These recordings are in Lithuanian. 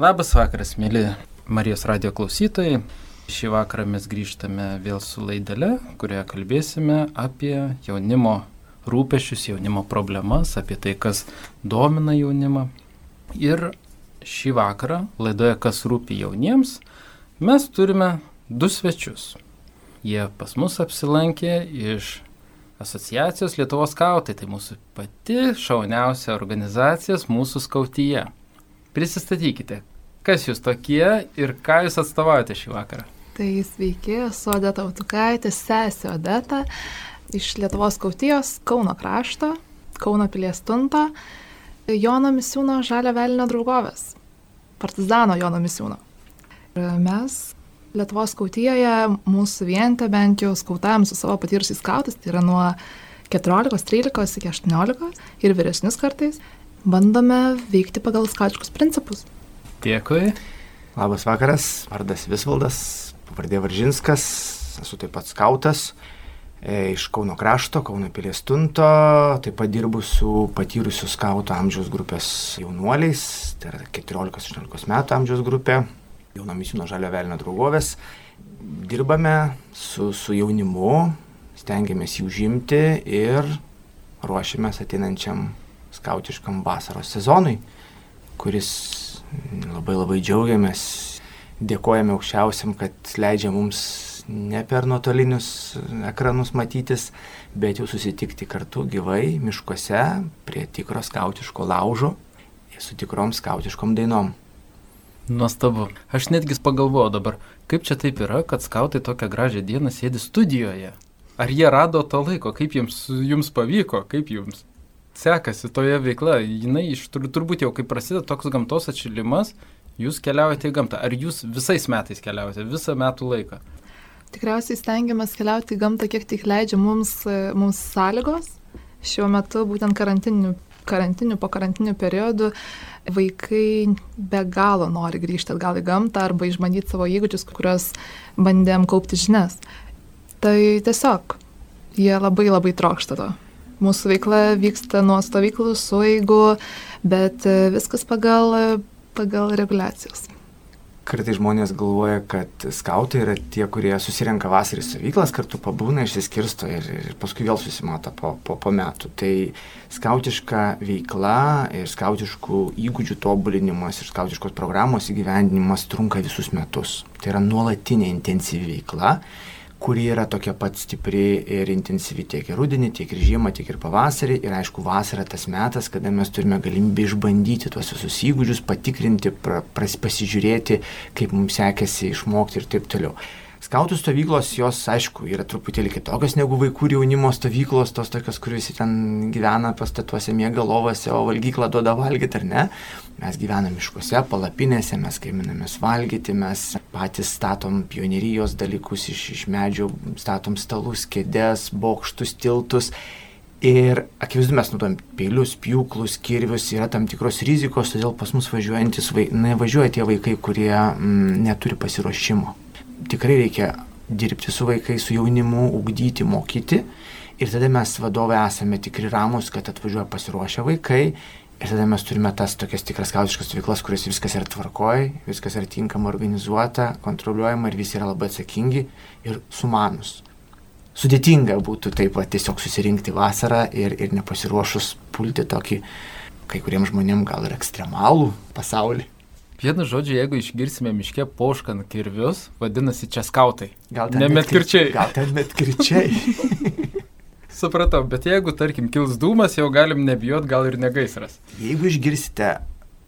Labas vakaras, mėly Marijos radio klausytojai. Šį vakarą mes grįžtame vėl su laidele, kurioje kalbėsime apie jaunimo rūpešius, jaunimo problemas, apie tai, kas domina jaunimą. Ir šį vakarą laidoje Kas rūpi jauniems mes turime du svečius. Jie pas mus apsilankė iš asociacijos Lietuvos skautai, tai mūsų pati šauniausia organizacija mūsų skautyje. Prisistatykite, kas jūs tokie ir ką jūs atstovaujate šį vakarą. Tai sveiki, esu Odeta Autukaitė, sesė Odeta iš Lietuvos skautijos Kauno krašto, Kauno pilies tunto, Jono Misiūno Žalio Velinio draugovės, partizano Jono Misiūno. Ir mes Lietuvos skautijoje, mūsų vientė bent jau skautavim su savo patyrusiais skautais, tai yra nuo 14-13 iki 18 ir vyresnius kartais, bandome veikti pagal skautiškus principus. Dėkui. Labas vakaras, vardas Visvaldas, pavardė Varžinskas, esu taip pat skautas e, iš Kauno krašto, Kauno pilies tunto, taip pat dirbu su patyrusiu skauto amžiaus grupės jaunuoliais, tai yra 14-18 metų amžiaus grupė, Jauno Misino Žalio Velnio draugovės. Dirbame su, su jaunimu, stengiamės jų užimti ir ruošiamės ateinančiam skautiškam vasaros sezonui, kuris labai labai džiaugiamės, dėkojame aukščiausiam, kad leidžia mums ne per nuotolinius ekranus matytis, bet jau susitikti kartu gyvai miškuose prie tikro skautiško laužo su tikrom skautiškom dainom. Nuostabu. Aš netgi pagalvoju dabar, kaip čia taip yra, kad skautai tokią gražią dieną sėdi studijoje. Ar jie rado to laiko, kaip jums, jums pavyko, kaip jums sekasi toje veikla. Jinai iš tur, turbūt jau, kai prasideda toks gamtos atšilimas, jūs keliaujate į gamtą. Ar jūs visais metais keliaujate, visą metų laiką? Tikriausiai stengiamės keliauti į gamtą, kiek tik leidžia mums, mums sąlygos. Šiuo metu būtent karantiniu karantiniu, po karantiniu periodu vaikai be galo nori grįžti atgal į gamtą arba išbandyti savo įgūdžius, kuriuos bandėm kaupti žinias. Tai tiesiog jie labai labai trokšta to. Mūsų veikla vyksta nuo stovyklų, sueigų, bet viskas pagal, pagal reguliacijos kartai žmonės galvoja, kad skautai yra tie, kurie susirenka vasarį stovyklas, kartu pabūna, išsiskirsto ir, ir paskui vėl susimato po, po, po metų. Tai skautiška veikla ir skautiškų įgūdžių tobulinimas ir skautiškos programos įgyvendinimas trunka visus metus. Tai yra nuolatinė intensyvi veikla kuri yra tokia pat stipri ir intensyvi tiek ir rudenį, tiek ir žiemą, tiek ir pavasarį. Ir aišku, vasara tas metas, kada mes turime galimybę išbandyti tuos visus įgūdžius, patikrinti, pra, pras, pasižiūrėti, kaip mums sekėsi išmokti ir taip toliau. Skautų stovyklos, jos, aišku, yra truputėlį kitokios negu vaikų ir jaunimo stovyklos, tos tokios, kur visi ten gyvena pastatuose, mėga lovose, o valgyklą duoda valgyti ar ne. Mes gyvename miškuose, palapinėse, mes kaiminamės valgyti, mes patys statom pionerijos dalykus iš, iš medžių, statom stalus, kėdės, bokštus, tiltus. Ir akivaizdu, mes naudojam peilius, pjūklus, kirvius, yra tam tikros rizikos, todėl pas mus važiuojantis, vai, nevažiuoja tie vaikai, kurie mm, neturi pasiruošimo tikrai reikia dirbti su vaikais, su jaunimu, ugdyti, mokyti. Ir tada mes vadovai esame tikri ramus, kad atvažiuoja pasiruošę vaikai. Ir tada mes turime tas tokias tikras kautiškas stovyklas, kuriuose viskas yra tvarkoj, viskas yra tinkama organizuota, kontroliuojama ir visi yra labai atsakingi ir sumanus. Sudėtinga būtų taip pat tiesiog susirinkti vasarą ir, ir nepasiruošus pulti tokį kai kuriems žmonėms gal ir ekstremalų pasaulį. Vienu žodžiu, jeigu išgirsime miške poškant kirvius, vadinasi čia skautai. Gal ten ne metkirčiai. Gal ten metkirčiai. Supratau, bet jeigu, tarkim, kils dūmas, jau galim nebijot, gal ir negaisras. Jeigu išgirsite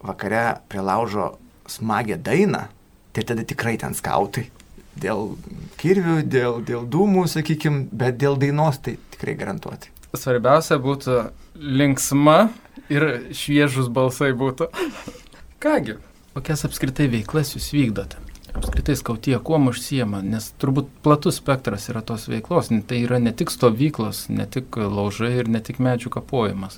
vakare prie laužo smagę dainą, tai tada tikrai ten skautai. Dėl kirvių, dėl, dėl dūmų, sakykime, bet dėl dainos tai tikrai garantuoti. Svarbiausia būtų linksma ir šviežus balsai būtų. Kągi, Kokias apskritai veiklas jūs vykdote? Apskritai skautyje kuom užsijama, nes turbūt platus spektras yra tos veiklos, tai yra ne tik stovyklos, ne tik laužai ir ne tik medžių kapojimas.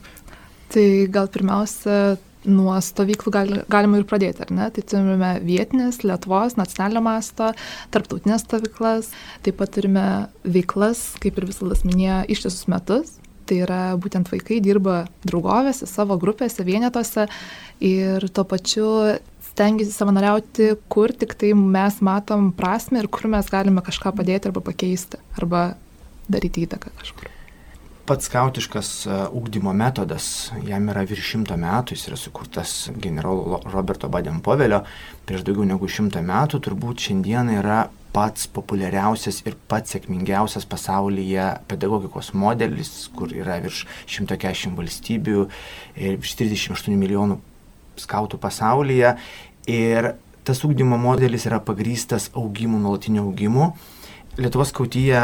Tai gal pirmiausia, nuo stovyklų gal, galima ir pradėti, ar ne? Tai turime vietinės, Lietuvos, nacionalinio masto, tarptautinės stovyklas, taip pat turime veiklas, kaip ir visas minėjo, ištisus metus. Tai yra būtent vaikai dirba draugovėse, savo grupėse, vienetose ir tuo pačiu stengiasi savanoriauti, kur tik tai mes matom prasme ir kur mes galime kažką padėti arba pakeisti, arba daryti įtaką kažkur. Pats skautiškas ūkdymo e, metodas, jam yra virš šimto metų, jis yra sukurtas generolo Roberto Baden-Povelio prieš daugiau negu šimtą metų, turbūt šiandien yra pats populiariausias ir pats sėkmingiausias pasaulyje pedagogikos modelis, kur yra virš 140 valstybių ir virš 38 milijonų skautų pasaulyje. Ir tas ūkdymo modelis yra pagrystas augimu, nuolatiniu augimu Lietuvos skautyje,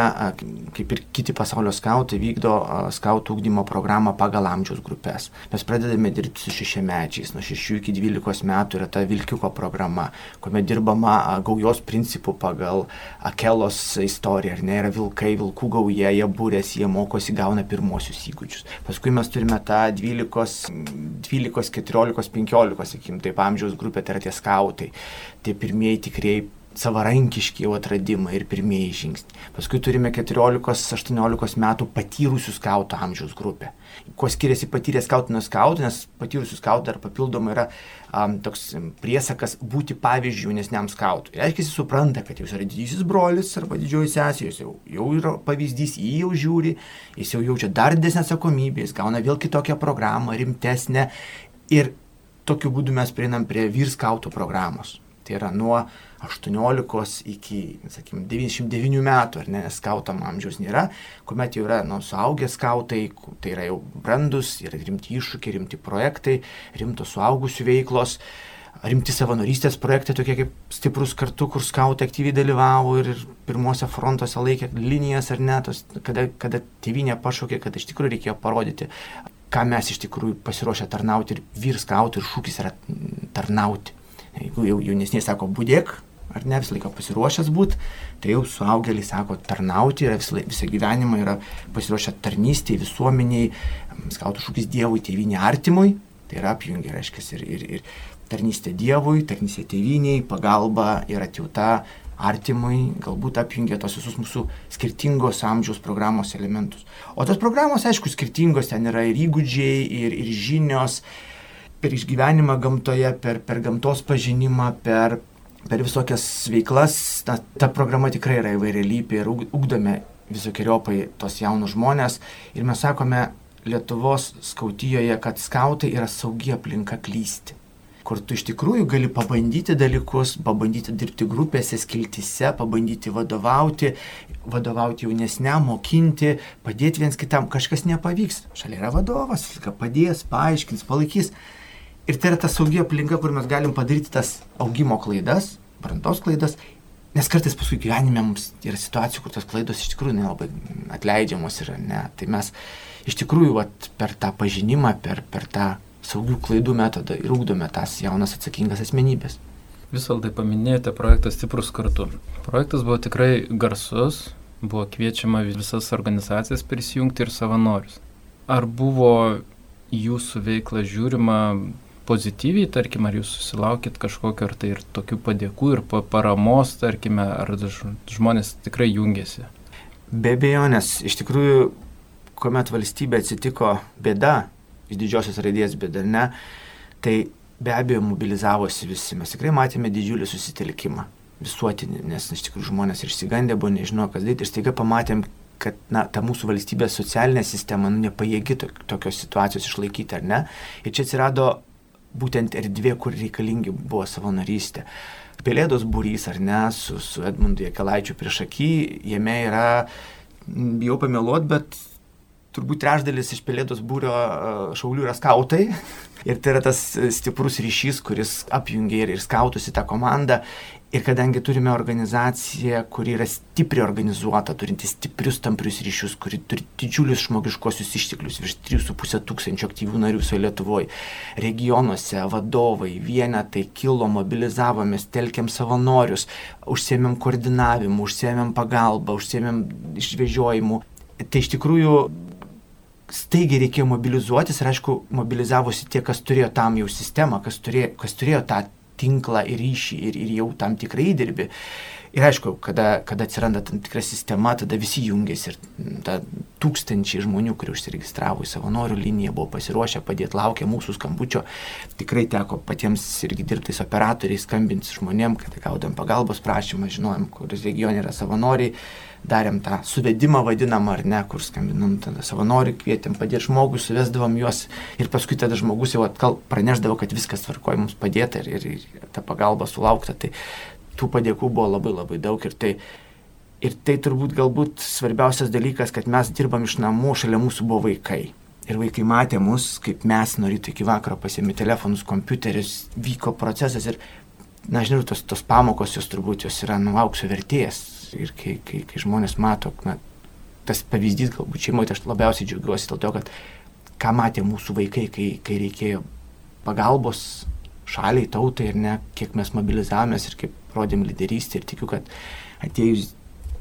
kaip ir kiti pasaulio skautai, vykdo skautų ūkdymo programą pagal amžiaus grupės. Mes pradedame dirbti su šešiamečiais, nuo 6 iki 12 metų yra ta Vilkiuko programa, kuomet dirbama gaujos principų pagal Akelos istoriją, ar ne, yra vilkai, vilkų gauja, jie būrės, jie mokosi, gauna pirmosius įgūdžius. Paskui mes turime tą 12, 12 14, 15, sakykim, taip amžiaus grupė, tai yra tie skautai, tie pirmieji tikrieji savarankiški jau atradimai ir pirmieji žingsniai. Paskui turime 14-18 metų patyrusių skautų amžiaus grupę. Kuo skiriasi patyrę skautų nuo skautų, nes patyrusių skautų dar papildomai yra um, toks priesakas būti pavyzdžių jaunesniam skautui. Reiškia, jis supranta, kad jūs yra didysis brolis arba didžioji sesė, jis jau, jau yra pavyzdys, jį jau žiūri, jis jau jaučia dar didesnę atsakomybę, jis gauna vėl kitokią programą, rimtesnę. Ir tokiu būdu mes prieinam prie vyrskautų programos. Tai yra nuo 18 iki, sakykime, 99 metų, ar ne, skautam amžiaus nėra, kuomet jau yra, nu, suaugę skautai, tai yra jau brandus, yra rimti iššūkiai, rimti projektai, rimtos suaugusių veiklos, rimti savanorystės projektai, tokie kaip stiprus kartu, kur skautai aktyviai dalyvavo ir pirmose frontuose laikė linijas ar ne, tos, kada, kada tėvinė pašaukė, kad iš tikrųjų reikėjo parodyti, ką mes iš tikrųjų pasiruošę tarnauti ir vyr skautų ir šūkis yra tarnauti. Jeigu jau jaunesniai sako būdėk, ar ne visą laiką pasiruošęs būti, tai jau suaugėliai sako tarnauti, yra visą, visą gyvenimą yra pasiruošę tarnystėje, visuomeniai, skautų šūkis Dievui, tėviniai artimui, tai yra apjungia, reiškia, ir, ir, ir tarnystė Dievui, tarnystė tėviniai, pagalba ir atjauta artimui, galbūt apjungia tos visus mūsų skirtingos amžiaus programos elementus. O tos programos, aišku, skirtingos, ten yra ir įgūdžiai, ir, ir žinios, per išgyvenimą gamtoje, per, per gamtos pažinimą, per per visokias veiklas, ta, ta programa tikrai yra įvairialypė ir ugdome visokiojopai tos jaunus žmonės ir mes sakome Lietuvos skautijoje, kad skautai yra saugi aplinka klysti kur tu iš tikrųjų gali pabandyti dalykus, pabandyti dirbti grupėse, skiltise, pabandyti vadovauti, vadovauti jaunesniam, mokinti, padėti viens kitam, kažkas nepavyks. Šalia yra vadovas, viską padės, paaiškins, palaikys. Ir tai yra ta saugi aplinka, kur mes galim padaryti tas augimo klaidas, brandos klaidas, nes kartais paskui gyvenime mums yra situacijų, kur tos klaidos iš tikrųjų nelabai atleidžiamos yra, ne. Tai mes iš tikrųjų vat, per tą pažinimą, per, per tą saugių klaidų metodą ir ūkdome tas jaunas atsakingas asmenybės. Visaldai paminėjote projektą Stiprus kartu. Projektas buvo tikrai garsus, buvo kviečiama visas organizacijas prisijungti ir savanorius. Ar buvo jūsų veikla žiūrima pozityviai, tarkim, ar jūs susilaukit kažkokio ar tai ir tokių padėkų ir paramos, tarkime, ar žmonės tikrai jungiasi? Be abejo, nes iš tikrųjų, kuomet valstybė atsitiko bėda, iš didžiosios raidės bėda, ne, tai be abejo mobilizavosi visi. Mes tikrai matėme didžiulį susitelkimą visuotinį, nes iš tikrųjų žmonės ir išsigandę buvo, nežino, kas daryti ir staiga pamatėm, kad na, ta mūsų valstybės socialinė sistema nu, nepajėgi tokios situacijos išlaikyti, ar ne? Ir čia atsirado būtent erdvė, kur reikalingi buvo savanorystė. Pelėdos būrys ar ne, su, su Edmundu Jekelaičiu prieš akį, jame yra, bijau pameluot, bet turbūt trečdalis iš pelėdos būrio šaulių yra skautai. Ir tai yra tas stiprus ryšys, kuris apjungia ir, ir skautus į tą komandą. Ir kadangi turime organizaciją, kuri yra stipriai organizuota, turinti stiprius tamprius ryšius, kuri turi didžiulius žmogiškosius išteklius, virš 3,5 tūkstančio aktyvių narių visoje Lietuvoje, regionuose, vadovai, vienetai kilo, mobilizavomės, telkėm savanorius, užsėmėm koordinavimu, užsėmėm pagalbą, užsėmėm išvežiojimu. Tai iš tikrųjų staigiai reikėjo mobilizuotis ir aišku, mobilizavosi tie, kas turėjo tam jau sistemą, kas turėjo, kas turėjo tą tinklą ir ryšį ir, ir jau tam tikrai įdirbį. Ir aišku, kada, kada atsiranda tam tikra sistema, tada visi jungiasi ir ta tūkstančiai žmonių, kurie užsiregistravo į savanorių liniją, buvo pasiruošę padėti, laukia mūsų skambučio. Tikrai teko patiems irgi dirbti su operatoriais, skambinti žmonėm, kad gaudom pagalbos prašymą, žinojom, kuris regione yra savanoriai, darėm tą suvedimą vadinamą ar ne, kur skambinam tada savanorių, kvietėm padėti žmogui, suvesdavom juos ir paskui tada žmogus jau atkal praneždavo, kad viskas tvarkoja, mums padėta ir, ir, ir ta pagalba sulaukta. Tai tų padėkų buvo labai labai daug ir tai, ir tai turbūt galbūt svarbiausias dalykas, kad mes dirbam iš namų, šalia mūsų buvo vaikai. Ir vaikai matė mus, kaip mes nuo ryto iki vakaro pasiemi telefonus, kompiuterius, vyko procesas ir, na, žinau, tos, tos pamokos jos turbūt jos yra nu aukso vertės. Ir kai, kai, kai žmonės mato, na, tas pavyzdys galbūt šeimoje, tai aš labiausiai džiaugiuosi dėl to, kad ką matė mūsų vaikai, kai, kai reikėjo pagalbos šaliai, tautai ir ne, kiek mes mobilizavomės ir kaip rodėm lyderystę ir tikiu, kad atėjus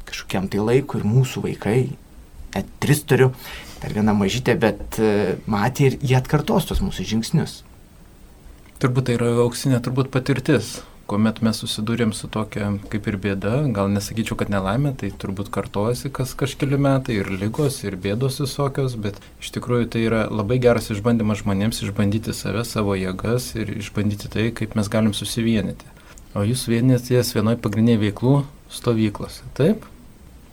kažkokiam tai laikui ir mūsų vaikai, net tris turiu, dar viena mažytė, bet e, matė ir jie atkartos tos mūsų žingsnius. Turbūt tai yra auksinė turbūt patirtis, kuomet mes susidūrėm su tokia kaip ir bėda, gal nesakyčiau, kad nelaimė, tai turbūt kartojasi kas kažkeli metai ir lygos, ir bėdos visokios, bet iš tikrųjų tai yra labai geras išbandymas žmonėms išbandyti save, savo jėgas ir išbandyti tai, kaip mes galim susivienyti. O jūs vienėties vienoje pagrindinėje veiklų stovyklose, taip?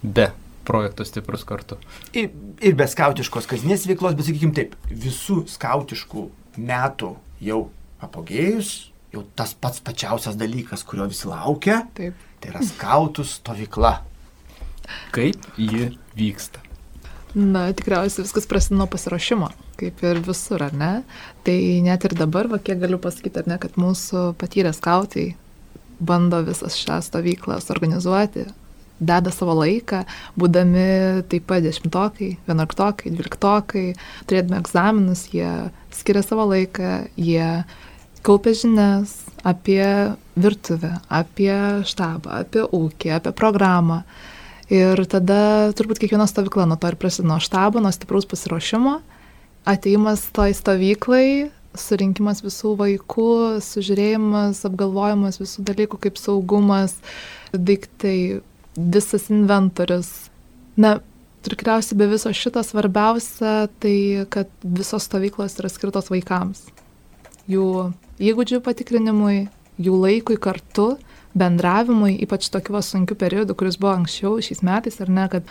Be projekto stiprus kartu. Ir, ir be skautiškos kasdienės veiklos, bet sakykime taip, visų skautiškų metų jau apogėjus, jau tas pats pačiausias dalykas, kurio visi laukia, taip. tai yra skautų stovykla. Kaip ji vyksta? Na, tikriausiai viskas prasideda nuo pasiruošimo, kaip ir visur, ar ne? Tai net ir dabar, va, kiek galiu pasakyti, ar ne, kad mūsų patyrę skautai bando visas šią stovyklą suorganizuoti, deda savo laiką, būdami taip pat dešimtokai, vienuoliktokai, dvyliktokai, turėdami egzaminus, jie skiria savo laiką, jie kaupia žinias apie virtuvę, apie štabą, apie ūkį, apie programą. Ir tada turbūt kiekviena stovykla nuo to ir prasideda nuo štabo, nuo stipraus pasiruošimo, ateimas toj stovyklai, surinkimas visų vaikų, sužiūrėjimas, apgalvojimas visų dalykų kaip saugumas, daiktai, visas inventorius. Na, tikriausiai be viso šito svarbiausia tai, kad visos stovyklos yra skirtos vaikams. Jų įgūdžių patikrinimui, jų laikui kartu, bendravimui, ypač tokiu sunkiu periodu, kuris buvo anksčiau šiais metais, ar ne, kad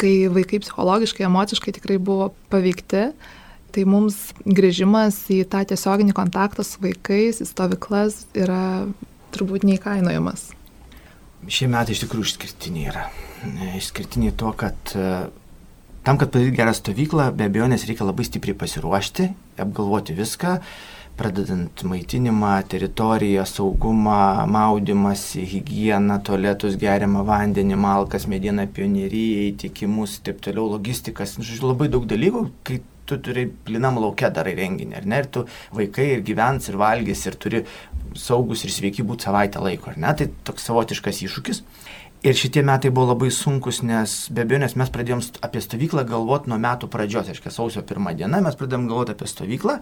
kai vaikai psichologiškai, emociškai tikrai buvo paveikti, Tai mums grįžimas į tą tiesioginį kontaktą su vaikais, į stovyklas yra turbūt neįkainojamas. Šie metai iš tikrųjų išskirtiniai yra. Išskirtiniai tuo, kad e, tam, kad padaryti gerą stovyklą, be abejonės reikia labai stipriai pasiruošti, apgalvoti viską, pradedant maitinimą, teritoriją, saugumą, maudimąsi, higieną, tualetus, geriamą vandenį, malkas, medieną, pionieriją, įtikimus, taip toliau, logistikas, nu, žodžiu, labai daug dalykų, kai tu turi plinam laukia darai renginį, ar ne, ir tu vaikai ir gyvens, ir valgys, ir turi saugus ir sveiki būti savaitę laiko, ar ne, tai toks savotiškas iššūkis. Ir šitie metai buvo labai sunkus, nes be abejo, nes mes pradėjom apie stovyklą galvoti nuo metų pradžios, aiškiai, sausio pirmą dieną mes pradėjom galvoti apie stovyklą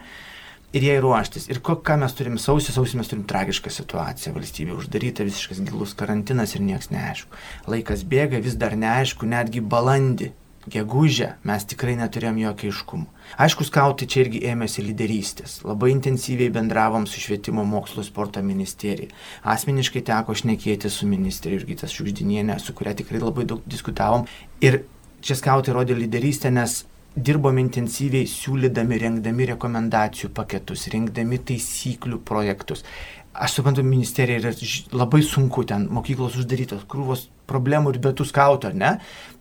ir jai ruoštis. Ir ko, ką mes turim sausį, sausį mes turim tragišką situaciją, valstybė uždaryta, visiškas gilus karantinas ir niekas neaišku. Laikas bėga, vis dar neaišku, netgi balandį gegužę mes tikrai neturėjom jokio aiškumo. Aišku, skautai čia irgi ėmėsi lyderystės. Labai intensyviai bendravom su švietimo mokslo sporto ministerija. Asmeniškai teko šnekėti su ministerija Jurgitas Šiukždinienė, su kuria tikrai labai daug diskutavom. Ir čia skautai rodė lyderystę, nes dirbom intensyviai siūlydami, rengdami rekomendacijų paketus, rengdami taisyklių projektus. Aš suprantu, ministerija yra labai sunku, ten mokyklos uždarytos, krūvos problemų ir be tų skautų, ar ne?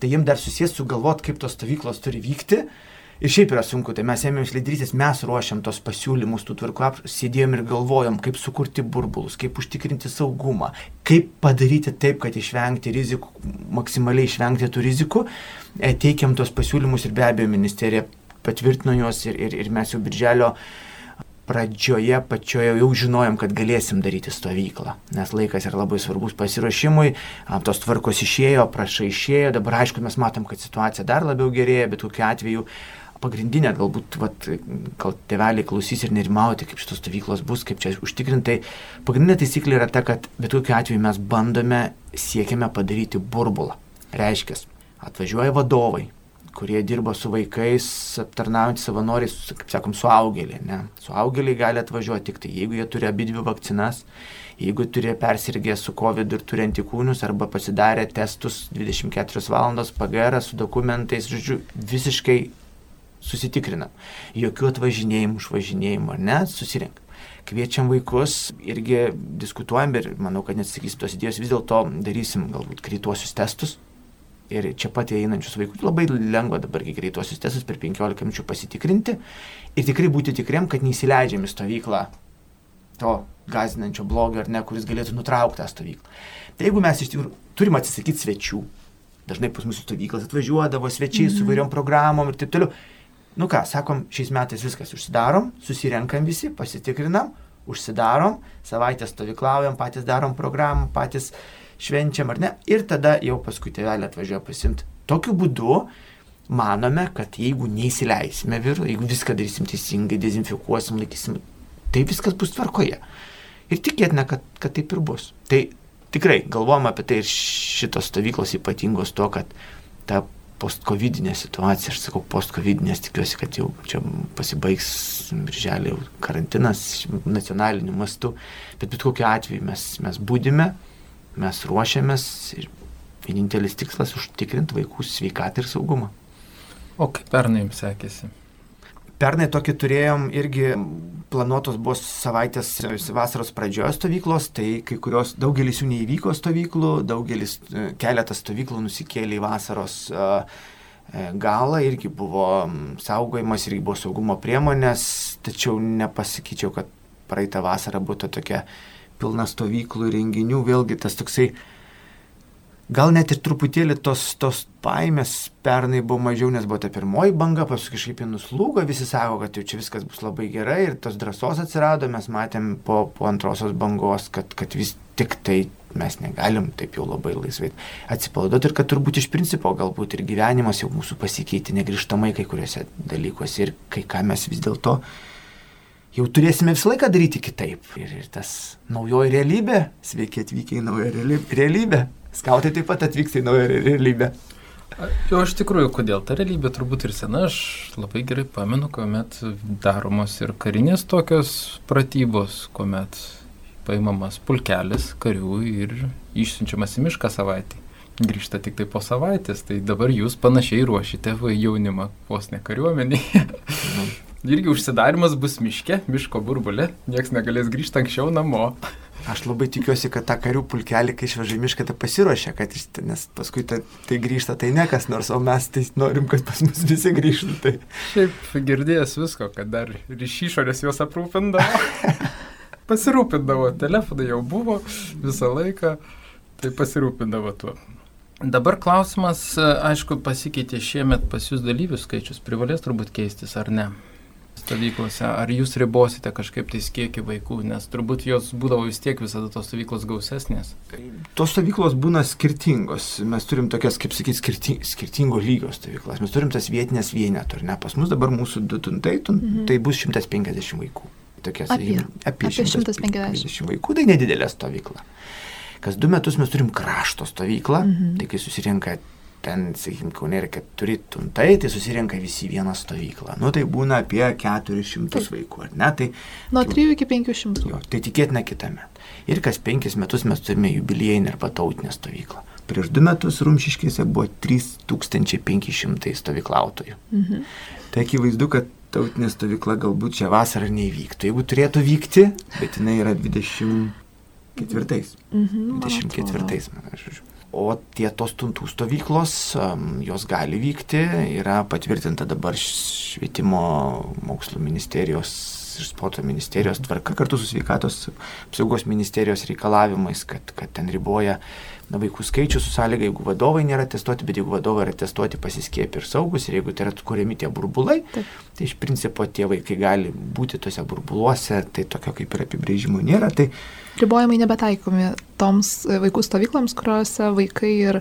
Tai jiems dar susijęs sugalvot, kaip tos stovyklos turi vykti. Ir šiaip yra sunku, tai mes ėmėmės lyderystės, mes ruošiam tos pasiūlymus, tų tvarkų, sėdėjom ir galvojom, kaip sukurti burbulus, kaip užtikrinti saugumą, kaip padaryti taip, kad išvengti rizikų, maksimaliai išvengti tų rizikų. E, teikiam tos pasiūlymus ir be abejo ministerija patvirtino juos ir, ir, ir mes jau birželio pradžioje pačioje jau žinojom, kad galėsim daryti stovyklą, nes laikas yra labai svarbus pasiruošimui, tos tvarkos išėjo, prašai išėjo, dabar aišku mes matom, kad situacija dar labiau gerėja, bet kokiu atveju pagrindinė, galbūt, vat, gal tėveliai klausys ir nerimauti, kaip šitos stovyklos bus, kaip čia užtikrintai. Pagrindinė taisyklė yra ta, kad bet kokiu atveju mes bandome, siekiame padaryti burbulą. Reiškia, atvažiuoja vadovai, kurie dirba su vaikais, aptarnaujant savanoriais, kaip sakom, suaugėliai. Ne? Suaugėliai gali atvažiuoti tik tai, jeigu jie turi abi dvi vakcinas, jeigu turi persirgę su COVID ir turi antikūnius arba pasidarę testus 24 valandos PGR su dokumentais, žodžiu, visiškai susitikrina. Jokių atvažinėjimų, užvažinėjimų, ar ne, susirink. Kviečiam vaikus, irgi diskutuojam ir manau, kad nesakysim tos idėjos, vis dėlto darysim galbūt greituosius testus, ir čia pat einančius vaikus labai lengva dabar greituosius testus per 15 minučių pasitikrinti ir tikrai būti tikriem, kad neįsileidžiam į stovyklą to gazinančio blogio ar ne, kuris galėtų nutraukti tą stovyklą. Tai jeigu mes iš tikrųjų turim atsisakyti svečių, dažnai pas mūsų stovyklas atvažiuodavo svečiai mm -hmm. su vairiom programom ir taip toliau. Nu ką, sakom, šiais metais viskas užsidarom, susirenkam visi, pasitikrinam, užsidarom, savaitę stovyklaujam, patys darom programą, patys švenčiam ar ne, ir tada jau paskui tėvelė atvažiuoja pasimti. Tokiu būdu manome, kad jeigu neįsileisime virų, jeigu viską darysim teisingai, dezinfekuosim, laikysim tai viskas bus tvarkoje. Ir tikėtina, kad, kad taip ir bus. Tai tikrai galvom apie tai ir šitos stovyklos ypatingos to, kad ta post-covidinė situacija, aš sakau post-covidinės, tikiuosi, kad jau čia pasibaigs birželį karantinas nacionaliniu mastu, bet bet kokiu atveju mes, mes būdime, mes ruošiamės ir vienintelis tikslas užtikrinti vaikų sveikatą ir saugumą. O kaip pernai jums sekėsi? Pernai tokį turėjom irgi planuotos buvo savaitės vasaros pradžios stovyklos, tai kai kurios, daugelis jų neįvyko stovyklų, daugelis, e, keletas stovyklų nusikėlė į vasaros e, e, galą, irgi buvo saugojimas, irgi buvo saugumo priemonės, tačiau nepasakyčiau, kad praeitą vasarą būtų tokia pilna stovyklų renginių, vėlgi tas toksai gal net ir truputėlį tos, tos paimės pernai buvo mažiau, nes buvo ta pirmoji banga, paskui kažkaip jį nuslūgo, visi sako, kad jau čia viskas bus labai gerai ir tos drąsos atsirado, mes matėm po, po antrosios bangos, kad, kad vis tik tai mes negalim taip jau labai laisvai atsipalaiduoti ir kad turbūt iš principo galbūt ir gyvenimas jau mūsų pasikeitė negrižtamai kai kuriuose dalykuose ir kai ką mes vis dėlto jau turėsime visą laiką daryti kitaip. Ir, ir tas naujoji realybė, sveiki atvykę į naują realybę, skautai taip pat atvyksta į naują realybę. Jo, iš tikrųjų, kodėl ta realybė turbūt ir sena, aš labai gerai pamenu, kuomet daromos ir karinės tokios pratybos, kuomet paimamas pulkelis karių ir išsiunčiamas į mišką savaitį. Grįžta tik tai po savaitės, tai dabar jūs panašiai ruošite jaunimą vos ne kariuomenėje. Mhm. Irgi užsidarimas bus miške, miško burbulė, nieks negalės grįžti anksčiau namo. Aš labai tikiuosi, kad tą karių pulkelį, kai išveža mišką, tai pasiruošia, kad iš, nes paskui ta, tai grįžta, tai ne kas nors, o mes tai norim, kad pas mus visi grįžtų. Tai. Šiaip girdėjęs visko, kad dar iš išorės juos aprūpindavo. pasirūpindavo, telefonai jau buvo visą laiką, tai pasirūpindavo tuo. Dabar klausimas, aišku, pasikeitė šiemet pas jūs dalyvių skaičius, privalės turbūt keistis ar ne? Stovyklose, ar jūs ribosite kažkaip tai kiekį vaikų, nes turbūt jos būdavo vis tiek visada tos stovyklos gausesnės. Tos stovyklos būna skirtingos. Mes turim tokias, kaip sakyti, skirti, skirtingo lygio stovyklas. Mes turim tas vietinės vienetų, ar ne? Pas mus dabar mūsų du tuntai, mhm. tai bus 150 vaikų. Tokias, apie, apie, apie 150. 150 vaikų, tai nedidelė stovykla. Kas du metus mes turim krašto stovyklą, mhm. tai kai susirinka ten, sakykim, Kaune yra keturi tuntai, tai susirenka visi vieną stovyklą. Nu, tai būna apie 400 Taip. vaikų, ar ne? Tai, Nuo 3 iki 500. Jo, tai tikėtina kitą metą. Ir kas penkis metus mes turime jubiliejinę arba tautinę stovyklą. Prieš du metus Rumšiškėse buvo 3500 stovyklautojų. Mhm. Tai akivaizdu, kad tautinė stovykla galbūt čia vasarą neįvyktų. Jeigu turėtų vykti, bet jinai yra 24. Mhm, 24. Man, aš, O tie tos tuntų stovyklos, jos gali vykti, yra patvirtinta dabar švietimo mokslo ministerijos ir sporto ministerijos tvarka kartu su sveikatos apsaugos ministerijos reikalavimais, kad, kad ten riboja na, vaikų skaičių su sąlyga, jeigu vadovai nėra testuoti, bet jeigu vadovai yra testuoti, pasiskėpi ir saugus, ir jeigu tai yra kuriami tie burbulai, Taip. tai iš principo tie vaikai gali būti tose burbuluose, tai tokio kaip ir apibrėžimo nėra. Tai... Ribojimai nebetaikomi toms vaikų stovykloms, kuriuose vaikai ir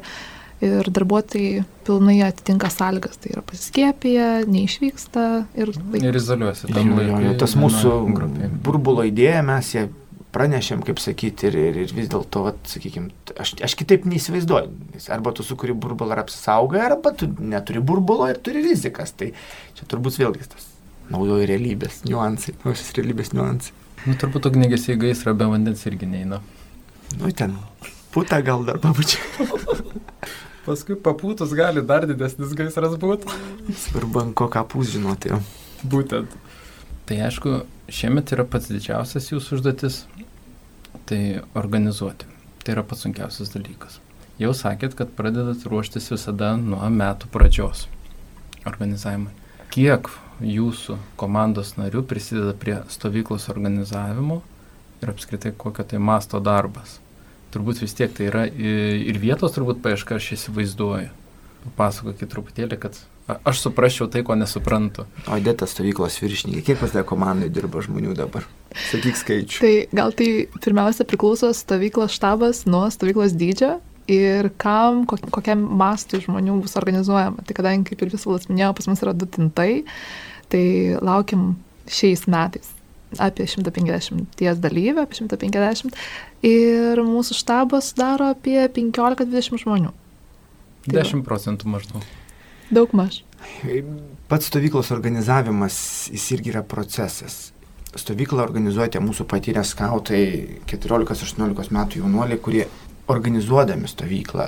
ir darbuotojai pilnai atitinka sąlygas, tai yra pasiskėpėję, neišvyksta ir... Ir izoliuosi tam laikui. Tas mūsų grupė. burbulo idėja, mes ją pranešėm, kaip sakyti, ir, ir, ir vis dėlto, sakykime, aš, aš kitaip neįsivaizduoju. Arba tu sukuri burbulą ir apsisaugai, arba tu neturi burbulo ir turi rizikas. Tai čia turbūt vėlgi tas naujoji realybės niuansai, naujosios realybės niuansai. Nu, turbūt ugnegesiai gaisra be vandens irgi neina. Nu, ten puta gal dar pabučia. Paskui papūtus gali dar didesnis gaisras būti. Svarbu, ko kapus žinoti. Jo. Būtent. Tai aišku, šiemet yra pats didžiausias jūsų užduotis - tai organizuoti. Tai yra pats sunkiausias dalykas. Jau sakėt, kad pradedat ruoštis visada nuo metų pradžios organizavimui. Kiek jūsų komandos narių prisideda prie stovyklos organizavimo ir apskritai kokio tai masto darbas. Turbūt vis tiek tai yra ir vietos turbūt paieška, aš įsivaizduoju. Papasakokit truputėlį, kad aš suprasčiau tai, ko nesuprantu. O dėta stovyklos viršininkė, kiek pas tą komandai dirba žmonių dabar? Sakyk skaičių. Tai gal tai pirmiausia priklauso stovyklos štabas nuo stovyklos dydžio ir kam, kokiam mastui žmonių bus organizuojama. Tai kadangi, kaip ir visas minėjo, pas mus yra du tintai, Tai laukiam šiais metais apie 150 dalyvių, apie 150 ir mūsų štabas daro apie 15-20 žmonių. Tai 10 procentų maždaug. Daug maž. Pats stovyklos organizavimas, jis irgi yra procesas. Stovyklą organizuojate mūsų patyrę skautai 14-18 metų jaunuoliai, kurie organizuodami stovyklą,